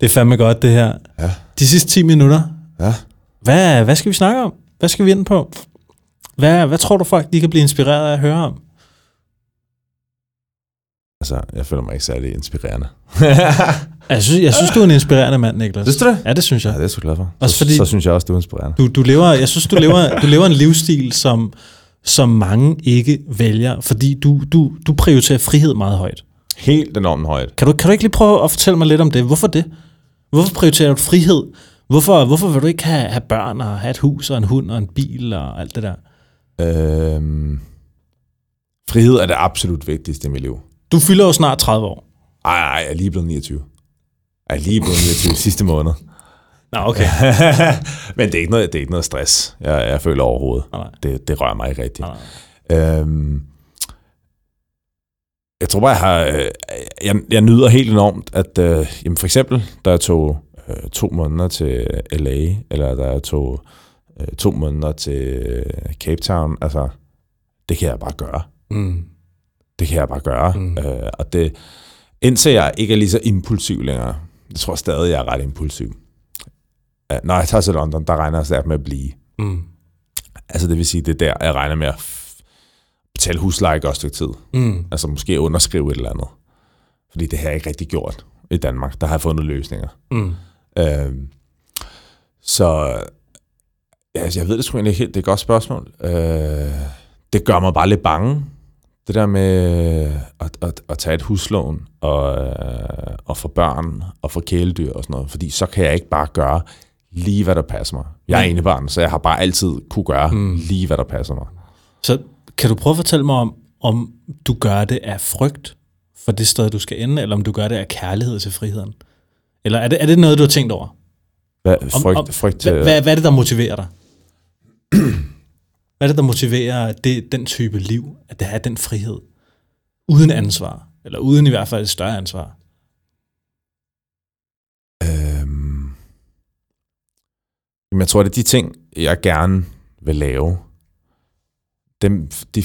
det er fandme godt, det her. Ja. De sidste 10 minutter. Ja. Hvad, hvad skal vi snakke om? Hvad skal vi ind på? Hvad, hvad tror du folk, de kan blive inspireret af at høre om? Altså, jeg føler mig ikke særlig inspirerende. Jeg synes, jeg synes du er en inspirerende mand, Niklas. Synes du det? Ja, det synes jeg. Ja, det er jeg glad for. Også så, fordi- så synes jeg også, du er inspirerende. Du, du lever, jeg synes, du lever, du lever en livsstil, som, som mange ikke vælger, fordi du, du, du prioriterer frihed meget højt. Helt enormt højt. Kan du, kan du ikke lige prøve at fortælle mig lidt om det? Hvorfor det? Hvorfor prioriterer du frihed? Hvorfor, hvorfor vil du ikke have, have børn og have et hus og en hund og en bil og alt det der? Øhm, frihed er det absolut vigtigste i mit liv. Du fylder jo snart 30 år. Ej, ej, jeg er lige blevet 29. Jeg er lige blevet 29 sidste måned. Nå, okay. Men det er ikke noget, det er ikke noget stress, jeg, jeg føler overhovedet. Nej, nej. Det, det rører mig ikke rigtigt. Nej, Øhm, jeg tror bare, jeg har... øh, Jeg, jeg nyder helt enormt, at øh, jamen for eksempel, da jeg tog øh, to måneder til LA, eller da jeg tog øh, to måneder til øh, Cape Town, altså, det kan jeg bare gøre. Mm. Det kan jeg bare gøre. Mm. Øh, og det, indtil jeg ikke er lige så impulsiv længere, jeg tror stadig, jeg er ret impulsiv. Øh, når jeg tager til London, der regner jeg stærkt med at blive. Mm. Altså det vil sige, det er der, jeg regner med at betale husleje et godt stykke tid. Mm. Altså måske underskrive et eller andet. Fordi det har jeg ikke rigtig gjort i Danmark. Der har jeg fundet løsninger. Mm. Øh, så ja, altså, jeg ved det sgu egentlig ikke helt. Det er et godt spørgsmål. Øh, det gør mig bare lidt bange. Det der med at, at, at tage et huslån og, øh, og få børn og få kæledyr og sådan noget. Fordi så kan jeg ikke bare gøre lige, hvad der passer mig. Jeg er Mm. enebarn, så jeg har bare altid kunne gøre Mm. lige, hvad der passer mig. Så kan du prøve at fortælle mig om, om du gør det af frygt for det sted, du skal ende, eller om du gør det af kærlighed til friheden? Eller er det, er det noget, du har tænkt over? Hvad, Om- frygt, om- frygt til... Hvad, hvad, hvad er det, der motiverer dig? Hvad er det, der motiverer det, den type liv, at det er den frihed? Uden ansvar, eller uden i hvert fald et større ansvar. Øhm, jeg tror, det er de ting, jeg gerne vil lave. Dem, de,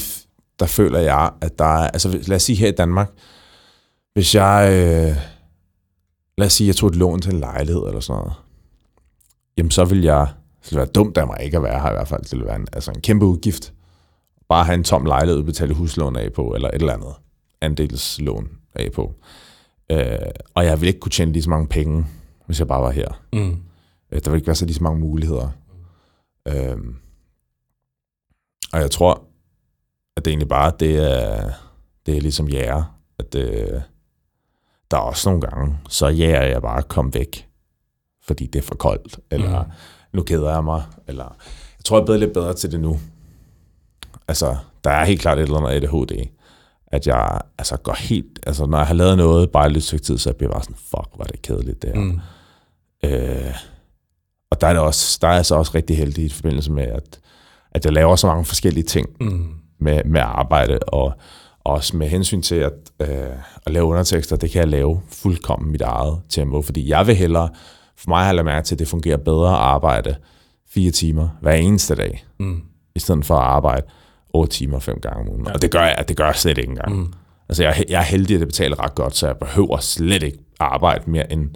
der føler jeg, at der er... Altså, lad os sige her i Danmark, hvis jeg... Øh, lad os sige, jeg tog et lån til en lejlighed eller sådan noget. Jamen, så vil jeg... Det ville være dumt af mig ikke at være her i hvert fald. Det ville være en, altså en kæmpe udgift. bare have en tom lejlighed at betale huslån af på, eller et eller andet andelslån af på. Øh, og jeg ville ikke kunne tjene lige så mange penge, hvis jeg bare var her. Mm. Øh, der ville ikke være så lige så mange muligheder. Øh, og jeg tror, at det egentlig bare, det er, det er ligesom jer, at øh, der er også nogle gange, så jæger jeg bare komme væk, fordi det er for koldt, eller mm. Nu keder jeg mig, eller jeg tror, jeg er blevet lidt bedre til det nu. Altså, der er helt klart et eller andet ADHD, at jeg altså, går helt, altså når jeg har lavet noget, bare lidt stykke tid, så jeg bliver bare sådan, fuck, var det kedeligt det her. Mm. Øh, og der er, det også, der er jeg så også rigtig heldig i forbindelse med, at, at jeg laver så mange forskellige ting Mm. med, med arbejde, og også med hensyn til at, øh, at lave undertekster, det kan jeg lave fuldkommen mit eget tempo, fordi jeg vil hellere, for mig har jeg mærke til, at det fungerer bedre at arbejde fire timer hver eneste dag, Mm. i stedet for at arbejde otte timer fem gange om ugen. Ja. Og det gør jeg, det gør jeg slet ikke engang. Mm. Altså, jeg, er jeg er heldig, at det betaler ret godt, så jeg behøver slet ikke arbejde mere end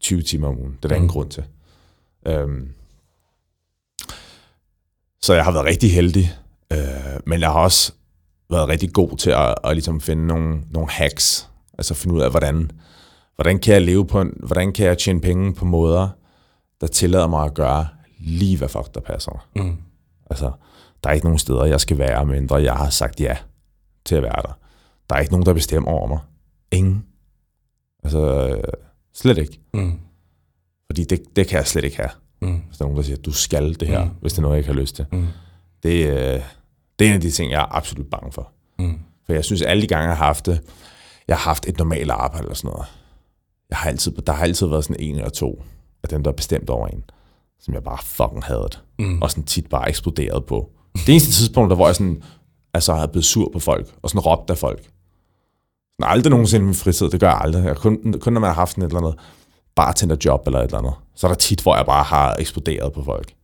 20 timer om ugen. Det er der mm. ingen grund til. Øhm, så jeg har været rigtig heldig, øh, men jeg har også været rigtig god til at, at ligesom finde nogle, nogle hacks, altså finde ud af, hvordan, hvordan kan jeg leve på en, hvordan kan jeg tjene penge på måder, der tillader mig at gøre lige, hvad fuck der passer mig. Mm. Altså, der er ikke nogen steder, jeg skal være, mindre jeg har sagt ja til at være der. Der er ikke nogen, der bestemmer over mig. Ingen. Altså, øh, slet ikke. Mm. Fordi det, det kan jeg slet ikke have. Mm. Hvis der er nogen, der siger, du skal det her, Mm. hvis det er noget, jeg ikke har lyst til. Mm. Det, øh, det er en af de ting, jeg er absolut bange for. Mm. For jeg synes, alle de gange, jeg har haft det, jeg har haft et normalt arbejde eller sådan noget. Jeg har altid, der har altid været sådan en eller to af dem, der er bestemt over en, som jeg bare fucking havde det. Mm. Og sådan tit bare eksploderet på. Det eneste tidspunkt, der hvor jeg sådan, altså har blevet sur på folk, og sådan råbt af folk. Sådan aldrig nogensinde i min fritid, det gør jeg aldrig. Jeg, kun, kun når man har haft sådan et eller andet bartenderjob eller et eller andet, så er der tit, hvor jeg bare har eksploderet på folk.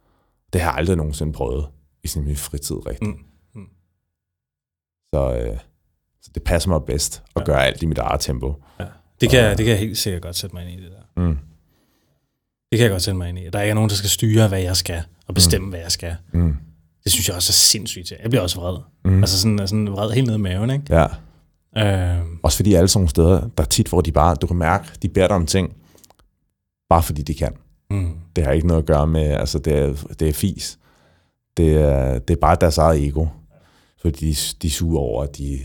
Det har jeg aldrig nogensinde prøvet i sådan min fritid rigtigt. Mm. Mm. Så, øh, så det passer mig bedst at Ja. gøre alt i mit eget tempo. Ja. Det, kan, jeg- det kan jeg helt sikkert godt sætte mig ind i, det der. Mm. Det kan jeg godt sætte mig ind i. Der er ikke nogen, der skal styre, hvad jeg skal, og bestemme, mm. hvad jeg skal. Mm. Det synes jeg også er sindssygt til. Jeg bliver også vred. Mm. Altså sådan, sådan vred helt ned i maven, ikke? Ja. Øh, Også fordi alle sådan nogle steder, der er tit, hvor de bare, du kan mærke, de beder dig om ting, bare fordi de kan. mm. Det har ikke noget at gøre med, altså det er, det er fis. Det er, det er bare deres eget ego. Fordi de, de er sure over, at de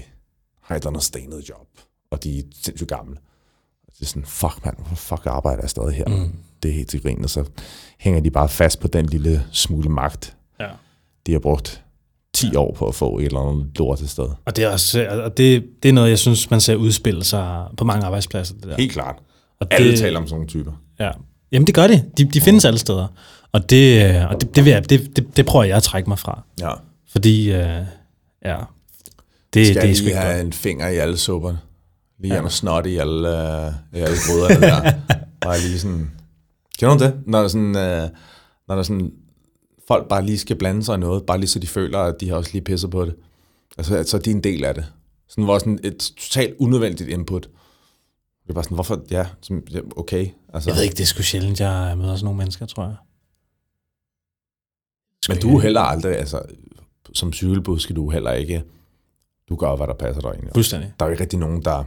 har et eller andet stenet job, og de er sindssygt gamle. Det er sådan, fuck mand, hvorfor fuck arbejder jeg stadig her? Mm. Det er helt til grin, og så hænger de bare fast på den lille smule magt, Ja. de har brugt 10 ja. år på at få et eller andet lort til sted. Og det er også, og det, det er noget, jeg synes, man ser udspille sig på mange arbejdspladser. Det der. Helt klart. Og Alle det, taler om sådan nogle typer. Ja. Jamen det gør de. De, de findes alle steder. Og det, øh, og det, det, vil jeg, det, det, det prøver jeg at trække mig fra. Ja. Fordi, øh, ja, det, Skal det er sgu ikke have godt. en finger i alle supperne? Lige Ja. ja. noget snot i alle, øh, i alle der. Bare lige sådan... Kender du det? Når der sådan... Øh, når der sådan folk bare lige skal blande sig i noget, bare lige så de føler, at de har også lige pisset på det. Altså, så er de en del af det. Sådan hvor sådan et totalt unødvendigt input. Det er bare sådan, hvorfor, ja, okay. Altså, Jeg ved ikke, det er sgu sjældent, jeg møder sådan nogle mennesker, tror jeg. Sgu men du er heller aldrig, altså, som cykelbud skal du heller ikke, du gør, hvad der passer dig egentlig. Fuldstændig. Der er jo ikke rigtig nogen, der...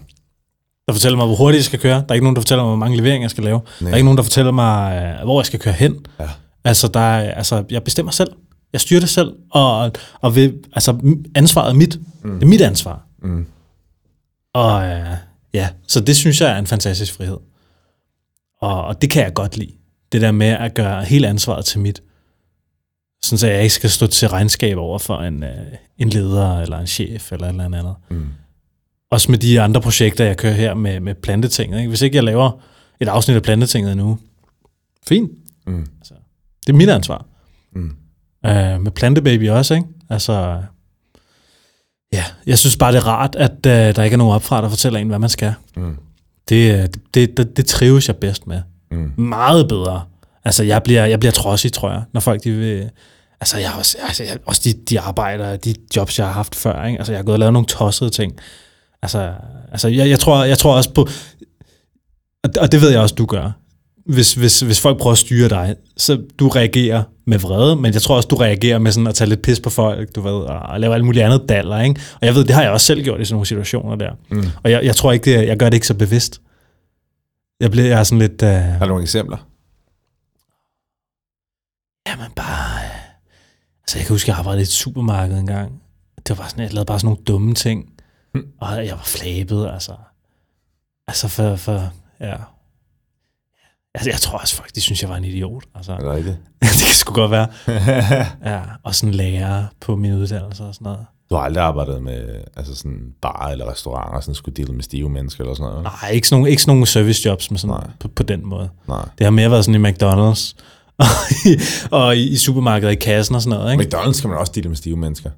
Der fortæller mig, hvor hurtigt jeg skal køre. Der er ikke nogen, der fortæller mig, hvor mange leveringer jeg skal lave. Der er ikke nogen, der fortæller mig, øh, hvor jeg skal køre hen. Ja. Altså, der er, altså, jeg bestemmer selv. Jeg styrer det selv. Og, og vil, altså, ansvaret er mit. Mm. Det er mit ansvar. Mm. Og øh, ja, så det synes jeg er en fantastisk frihed. Og, og det kan jeg godt lide. Det der med at gøre hele ansvaret til mit. Sådan så jeg ikke skal stå til regnskab over for en, øh, en leder eller en chef eller et eller andet. Mm. Også med de andre projekter, jeg kører her med, med plantetinget. Ikke? Hvis ikke jeg laver et afsnit af plantetinget endnu, fint. Mm. Det er mit ansvar. Mm. Øh, med plantebaby også, ikke? Altså, ja, jeg synes bare, det er rart, at øh, der ikke er nogen opfra, der fortæller en, hvad man skal. Mm. Det, øh, det, det, det trives jeg bedst med. Mm. Meget bedre. Altså, jeg bliver, jeg bliver trodsig, tror jeg, når folk de vil... Altså, jeg også, altså, jeg, også de, de arbejder, de jobs, jeg har haft før, ikke? Altså, jeg har gået og lavet nogle tossede ting. Altså, altså jeg, jeg, tror, jeg tror også på... Og det, og det ved jeg også, du gør. hvis, hvis, hvis folk prøver at styre dig, så du reagerer med vrede, men jeg tror også, du reagerer med sådan at tage lidt pis på folk, du ved, og lave alt muligt andet daller, ikke? Og jeg ved, det har jeg også selv gjort i sådan nogle situationer der. Mm. Og jeg, jeg tror ikke, det, jeg gør det ikke så bevidst. Jeg bliver jeg er sådan lidt... Uh... Har du nogle eksempler? Jamen bare... øh, Altså jeg kan huske, jeg arbejdede i et supermarked engang. Det var sådan, jeg lavede bare sådan nogle dumme ting. Hmm. Og jeg var flabet, altså. Altså for, for ja. Altså, jeg tror også folk, de synes, jeg var en idiot. Altså, Er det rigtigt? det kan sgu godt være. Ja, og sådan lærer på min uddannelse og sådan noget. Du har aldrig arbejdet med altså sådan bar eller restauranter, sådan skulle deale med stive mennesker eller sådan noget? Nej, ikke sådan nogle, ikke sådan nogle service jobs med sådan, Nej. på, på den måde. Nej. Det har mere været sådan i McDonald's og i, i, supermarkedet i kassen og sådan noget. Ikke? McDonald's skal man også deale med stive mennesker.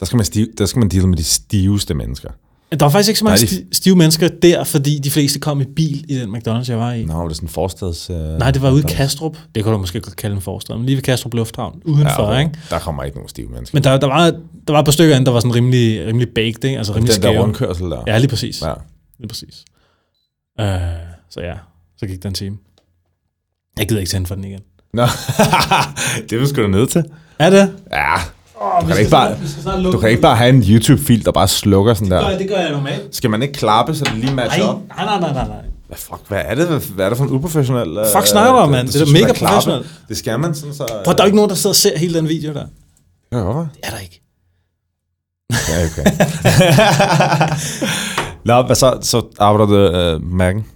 Der skal man, stive, der skal man deale med de stiveste mennesker. Der var faktisk ikke så mange Nej, de- sti- stive mennesker der, fordi de fleste kom i bil i den McDonald's, jeg var i. Nå, var det sådan en forstads... Uh, Nej, det var ude i Kastrup. Det kunne du måske godt kalde en forstad, men lige ved Kastrup Lufthavn, udenfor, ja, ikke? Der kommer ikke nogen stive mennesker. Men der, der, var, der var et par stykker ind, der var sådan rimelig, rimelig baked, ikke? Altså rimelig den der skæve. rundkørsel der. Ja, lige præcis. ja. Lige præcis. Uh, så ja, så gik der en time. Jeg gider ikke tænde for den igen. Nå, det er du sgu da nødt til. Er det? Ja, du kan, ikke bare, du kan ikke bare have en YouTube-fil, der bare slukker sådan der. Det gør jeg normalt. Skal man ikke klappe, så det lige matcher Nej, op? nej, nej, nej, nej, nej. Hvad fuck, hvad er det? Hvad, hvad er det for en uprofessionel... øh, Fuck snakker du om, mand? Det er da skal mega professionelt. Det skal man sådan så... Prøv, der er ikke nogen, der sidder og ser hele den video der. Ja, hvorfor? Det er der ikke. Ja, okay. Nå, hvad så? Så arbejder du øh, mærken?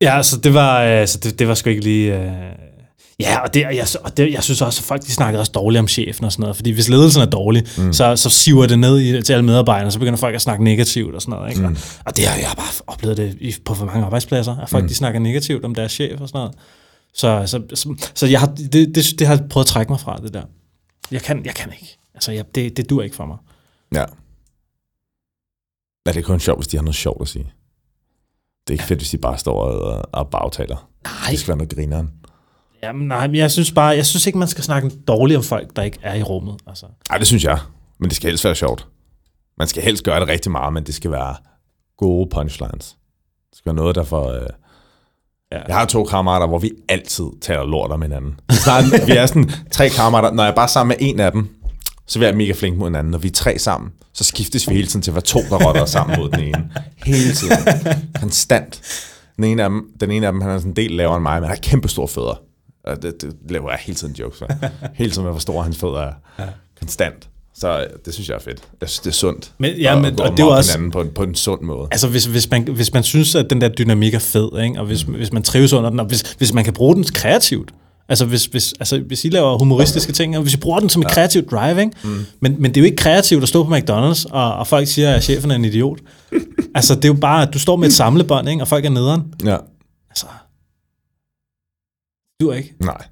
Ja, så det var, øh, så det, det var sgu ikke lige... Øh... Ja, og, det, og, jeg, og det, jeg synes også, at folk de snakkede også dårligt om chefen og sådan noget. Fordi hvis ledelsen er dårlig, mm. så, så siver det ned i, til alle medarbejderne, så begynder folk at snakke negativt og sådan noget. Ikke? Mm. Og, og det har jeg bare oplevet det i, på for mange arbejdspladser, at folk mm. de snakker negativt om deres chef og sådan noget. Så, så, så, så jeg har, det, det, det har jeg prøvet at trække mig fra, det der. Jeg kan, jeg kan ikke. Altså, jeg, det, det dur ikke for mig. Ja. Ja, det er kun sjovt, hvis de har noget sjovt at sige. Det er ikke fedt, hvis de bare står og, og bagtaler. Nej, Det skal være noget grineren. Jamen, nej, men jeg synes bare, jeg synes ikke, man skal snakke dårligt om folk, der ikke er i rummet. Altså. Ej, det synes jeg. Men det skal helst være sjovt. Man skal helst gøre det rigtig meget, men det skal være gode punchlines. Det skal være noget, der får... Øh... Ja. Jeg har to kammerater, hvor vi altid taler lort om hinanden. Snart, vi er sådan tre kammerater. Når jeg er bare sammen med en af dem, så vil jeg mega flink mod hinanden. Når vi er tre sammen, så skiftes vi hele tiden til at være to, der rotter sammen mod den ene. Hele tiden. Konstant. Den ene af dem, den ene af dem han er sådan en del lavere end mig, men han har kæmpe store fødder. Og det, det laver jeg hele tiden jokes for. Hele tiden med, hvor store hans fødder er. Ja. Konstant. Så øh, det synes jeg er fedt. Jeg synes, det er sundt. Men- ja, at men- gå og og det er også- hinanden på, en, på en sund måde. Altså, hvis, hvis, man, hvis man synes, at den der dynamik er fed, ikke? og hvis, hvis man trives under den, og hvis, hvis man kan bruge den kreativt, altså hvis, hvis, altså hvis I laver humoristiske ting, og hvis I bruger den som et kreativt drive, ikke? Mm. Men, men det er jo ikke kreativt at stå på McDonald's, og, og folk siger, at chefen er en idiot. altså, det er jo bare, at du står med et samlebånd, ikke? og folk er nederen. Ja. Altså, du er ikke. Nej.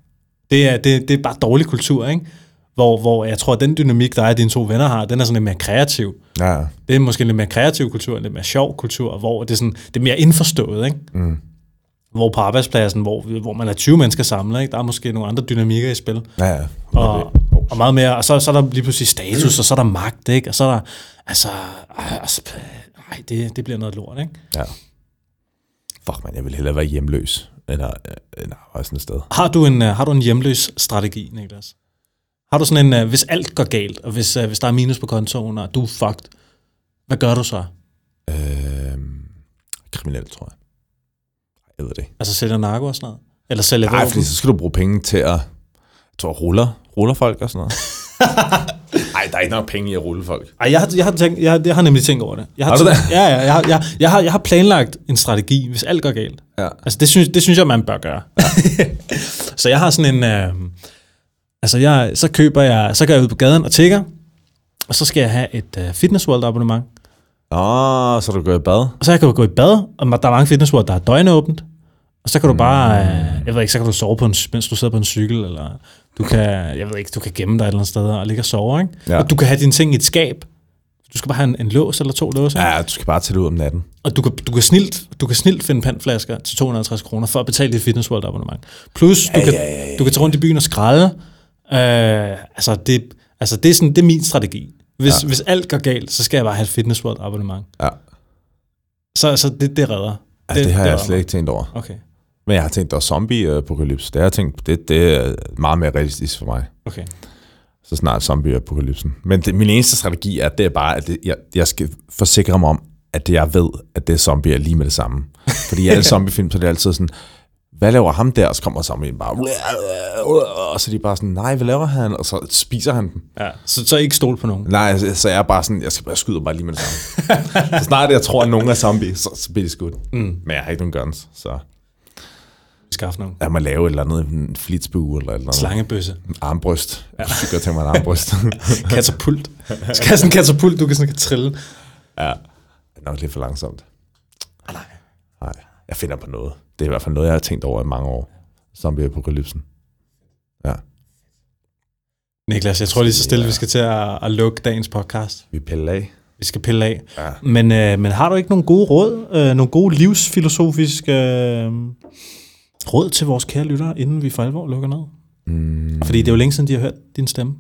Det er, det, det er bare dårlig kultur, ikke? Hvor, hvor jeg tror, at den dynamik, der er, dine to venner har, den er sådan lidt mere kreativ. Ja. Det er måske en lidt mere kreativ kultur, en lidt mere sjov kultur, hvor det er, sådan, det er mere indforstået, ikke? Mm. Hvor på arbejdspladsen, hvor, hvor man er 20 mennesker samlet, ikke? der er måske nogle andre dynamikker i spil. Ja, ja. Og, og meget mere, og så, så er der lige pludselig status, og så er der magt, ikke? Og så er der, altså, ej, altså nej, det, det bliver noget lort, ikke? Ja. Fuck, man, jeg vil hellere være hjemløs, at, øh, end at arbejde sådan et sted. Har du en, uh, har du en hjemløs strategi, Niklas? Har du sådan en, uh, hvis alt går galt, og hvis, hvis der er minus på kontoen, og du er fucked, hvad gør du så? Øh, kriminel, tror jeg. Jeg ved det. Altså sælger narko og sådan noget? Eller sælger Nej, fordi så skal du bruge penge til at... Jeg tror, ruller, ruller folk og sådan noget. Nej, der er ikke nok penge i at rulle folk. Ej, jeg har, jeg, har tænkt, jeg, har, jeg har nemlig tænkt over det. Jeg Har du tænkt- det? Ja, ja. Jeg har, jeg, jeg, har, jeg har planlagt en strategi, hvis alt går galt. Ja. Altså, det synes, det synes jeg, man bør gøre. Ja. så jeg har sådan en... Øh, altså, jeg, så køber jeg... Så går jeg ud på gaden og tigger, og så skal jeg have et øh, Fitness World abonnement. Nå, så du går i bad. Og så kan du gå i bad, og der er mange Fitness World, der er døgnåbent. Og så kan du bare... Øh, jeg ved ikke, så kan du sove, på en, mens du sidder på en cykel, eller du kan... Jeg ved ikke, du kan gemme dig et eller andet sted og ligge og sove, ikke? Ja. Og du kan have dine ting i et skab. Du skal bare have en, en lås eller to låse. Ja, du skal bare tage det ud om natten. Og du kan, du kan, snilt, du kan snilt finde pandflasker til 250 kroner for at betale dit Fitness World abonnement. Plus, du, kan, ja, ja, ja. du kan tage rundt i byen og skralde. Øh, altså, det, altså det, er sådan, det er min strategi. Hvis, ja. hvis alt går galt, så skal jeg bare have et Fitness World abonnement. Ja. Så, så det, det redder. Altså, det, det har jeg redder slet ikke tænkt over. Okay. Men jeg har tænkt, der er zombie-apokalypse. Det har jeg tænkt, det, det er meget mere realistisk for mig. Okay. Så snart zombie-apokalypsen. Men det, min eneste strategi er, det er bare, at det, jeg, jeg skal forsikre mig om, at det, jeg ved, at det er zombier lige med det samme. Fordi i alle zombiefilm, så er det altid sådan, hvad laver ham der? Og så kommer zombien bare, og så er de bare sådan, nej, hvad laver han? Og så spiser han dem. Ja, så, så ikke stol på nogen. Nej, så, så jeg er bare sådan, jeg skal bare skyde bare lige med det samme. så snart jeg tror, at nogen er zombie, så, så bliver de skudt. Mm. Men jeg har ikke nogen guns, så Skaffe nogen. jeg må lave et eller andet, en flitsbue eller et eller andet. Slangebøsse. En armbryst. Ja. Jeg godt tænke mig en armbryst. Katapult. Skal have sådan en katapult, du kan sådan kan trille. ja. Det er nok lidt for langsomt. Ah, nej. Nej, jeg finder på noget. Det er i hvert fald noget, jeg har tænkt over i mange år. Zombie-apokalypsen. Ja, Niklas, jeg tror lige så stille, vi skal til at, at lukke dagens podcast. vi piller af. Vi skal pille af. Ja. Men, øh, men har du ikke nogle gode råd, øh, nogle gode livsfilosofiske øh, råd til vores kære lyttere, inden vi for alvor lukker ned? Mm, Fordi det er jo længe siden, de har hørt din stemme.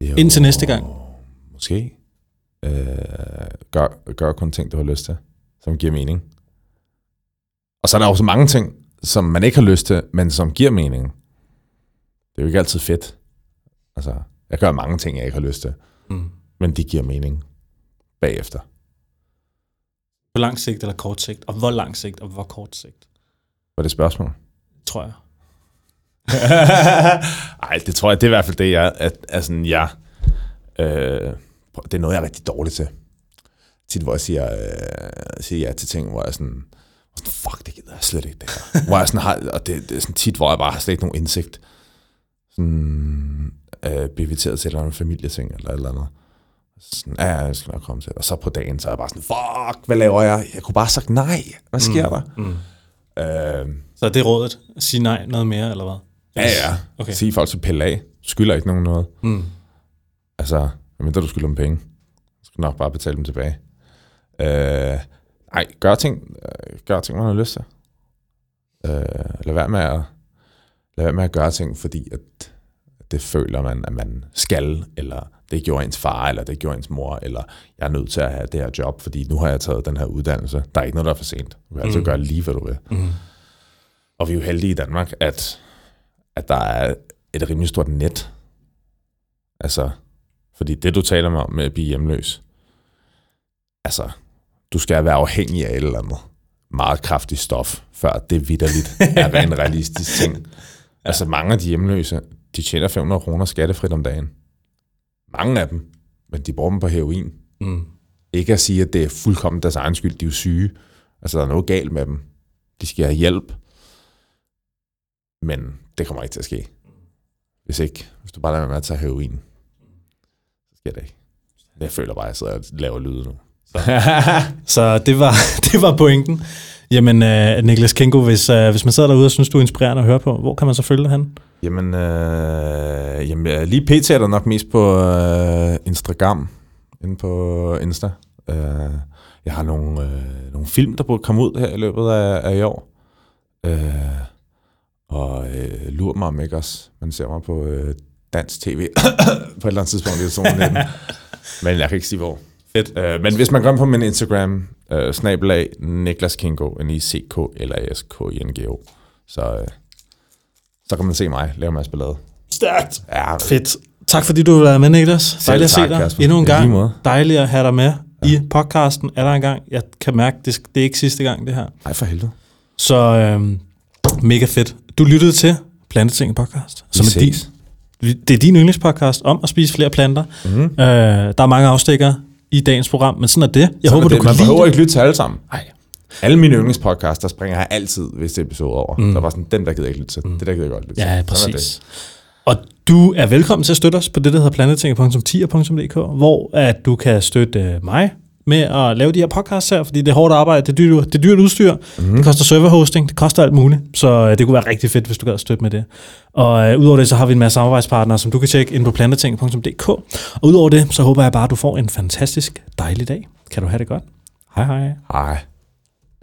jo, Indtil næste gang. Måske. Øh, gør, gør kun ting, du har lyst til, som giver mening. Og så er der også mange ting, som man ikke har lyst til, men som giver mening. Det er jo ikke altid fedt. Altså, jeg gør mange ting, jeg ikke har lyst til, Mm. men de giver mening bagefter. På lang sigt eller kort sigt? Og hvor lang sigt og hvor kort sigt? Var det et spørgsmål? Tror jeg. Ej, det tror jeg, det er i hvert fald det, jeg, at, altså, jeg, øh, det er noget, jeg er rigtig dårlig til. Tit, hvor jeg siger, øh, siger ja til ting, hvor jeg sådan, sådan, fuck, det gider jeg slet ikke, det her. hvor jeg sådan har, og det, det, er sådan tit, hvor jeg bare har slet ikke nogen indsigt. Sådan, øh, bliver inviteret til et eller andet familieting, eller et eller andet. Sådan, ja, jeg skal nok komme til. Og så på dagen, så er jeg bare sådan, fuck, hvad laver jeg? Jeg kunne bare have sagt nej. Hvad sker der? Mm. Øh, Så er det rådet? Sige nej noget mere, eller hvad? ja, ja. Okay. Sige folk til pille af. Skylder ikke nogen noget. Mm. Altså, mindre du skylder dem penge, så skal du nok bare betale dem tilbage. Øh, nej, gør ting, øh, gør ting, man har lyst til. Øh, lad være med at, lad være med at gøre ting, fordi at det føler man, at man skal, eller det gjorde ens far, eller det gjorde ens mor, eller jeg er nødt til at have det her job, fordi nu har jeg taget den her uddannelse. Der er ikke noget, der er for sent. Du kan altid Mm. gøre lige, hvad du vil. Mm. Og vi er jo heldige i Danmark, at, at der er et rimelig stort net. Altså, fordi det, du taler om med at blive hjemløs, altså, du skal være afhængig af et eller andet meget kraftigt stof, før det vidderligt er en realistisk ting. Altså, mange af de hjemløse, de tjener 500 kroner skattefrit om dagen. Mange af dem, men de bruger dem på heroin. Mm. Ikke at sige, at det er fuldkommen deres egen skyld, de er jo syge. Altså, der er noget galt med dem. De skal have hjælp. Men det kommer ikke til at ske. Hvis ikke, hvis du bare lader være med at tage heroin, så sker det ikke. Jeg føler bare, at jeg sidder og laver lyde nu. Så det var, det var pointen. Jamen, uh, Niklas Kinko, hvis, uh, hvis man sidder derude og synes, du er inspirerende at høre på, hvor kan man så følge dig hen? Jamen, øh, jamen øh, lige pt. er der nok mest på øh, Instagram, inde på Insta. Øh, jeg har nogle, øh, nogle film, der burde komme ud her i løbet af, af i år. Øh, og øh, lurer mig om ikke også. Man ser mig på øh, dansk tv på et eller andet tidspunkt i zonen. Men jeg kan ikke sige hvor. Fedt. Øh, men hvis man går på min Instagram, øh, snabelag Niklas Kingo, n i c k l a s k i n g o så, øh, så kan man se mig lave en masse ballade. Stærkt. Ja, Fedt. Tak fordi du har været med, Niklas. Dejligt at se dig Kasper. endnu en gang. måde. Dejligt at have dig med ja. i podcasten. Er der en gang? Jeg kan mærke, det, det er ikke sidste gang, det her. Ej, for helvede. Så øhm, mega fedt. Du lyttede til Planteting podcast. Som er din, det er din yndlingspodcast om at spise flere planter. Mm-hmm. Øh, der er mange afstikker i dagens program, men sådan er det. Jeg håber, det. du kan Man behøver ikke lytte til alle sammen. Nej. Alle mine yndlingspodcasts, der springer jeg altid hvis det episode over. Mm. Der var sådan, den der gider jeg ikke lytte til. Mm. Det der gider jeg godt lytte til. Ja, præcis. Og du er velkommen til at støtte os på det, der hedder planeting.10.dk, hvor at du kan støtte øh, mig med at lave de her podcasts her, fordi det er hårdt arbejde, det er dyrt, det er dyrt udstyr, mm. det koster serverhosting, det koster alt muligt, så øh, det kunne være rigtig fedt, hvis du gad at støtte med det. Og øh, udover det, så har vi en masse samarbejdspartnere, som du kan tjekke ind på planeting.dk. Og udover det, så håber jeg bare, at du får en fantastisk dejlig dag. Kan du have det godt? Hej hej. Hej.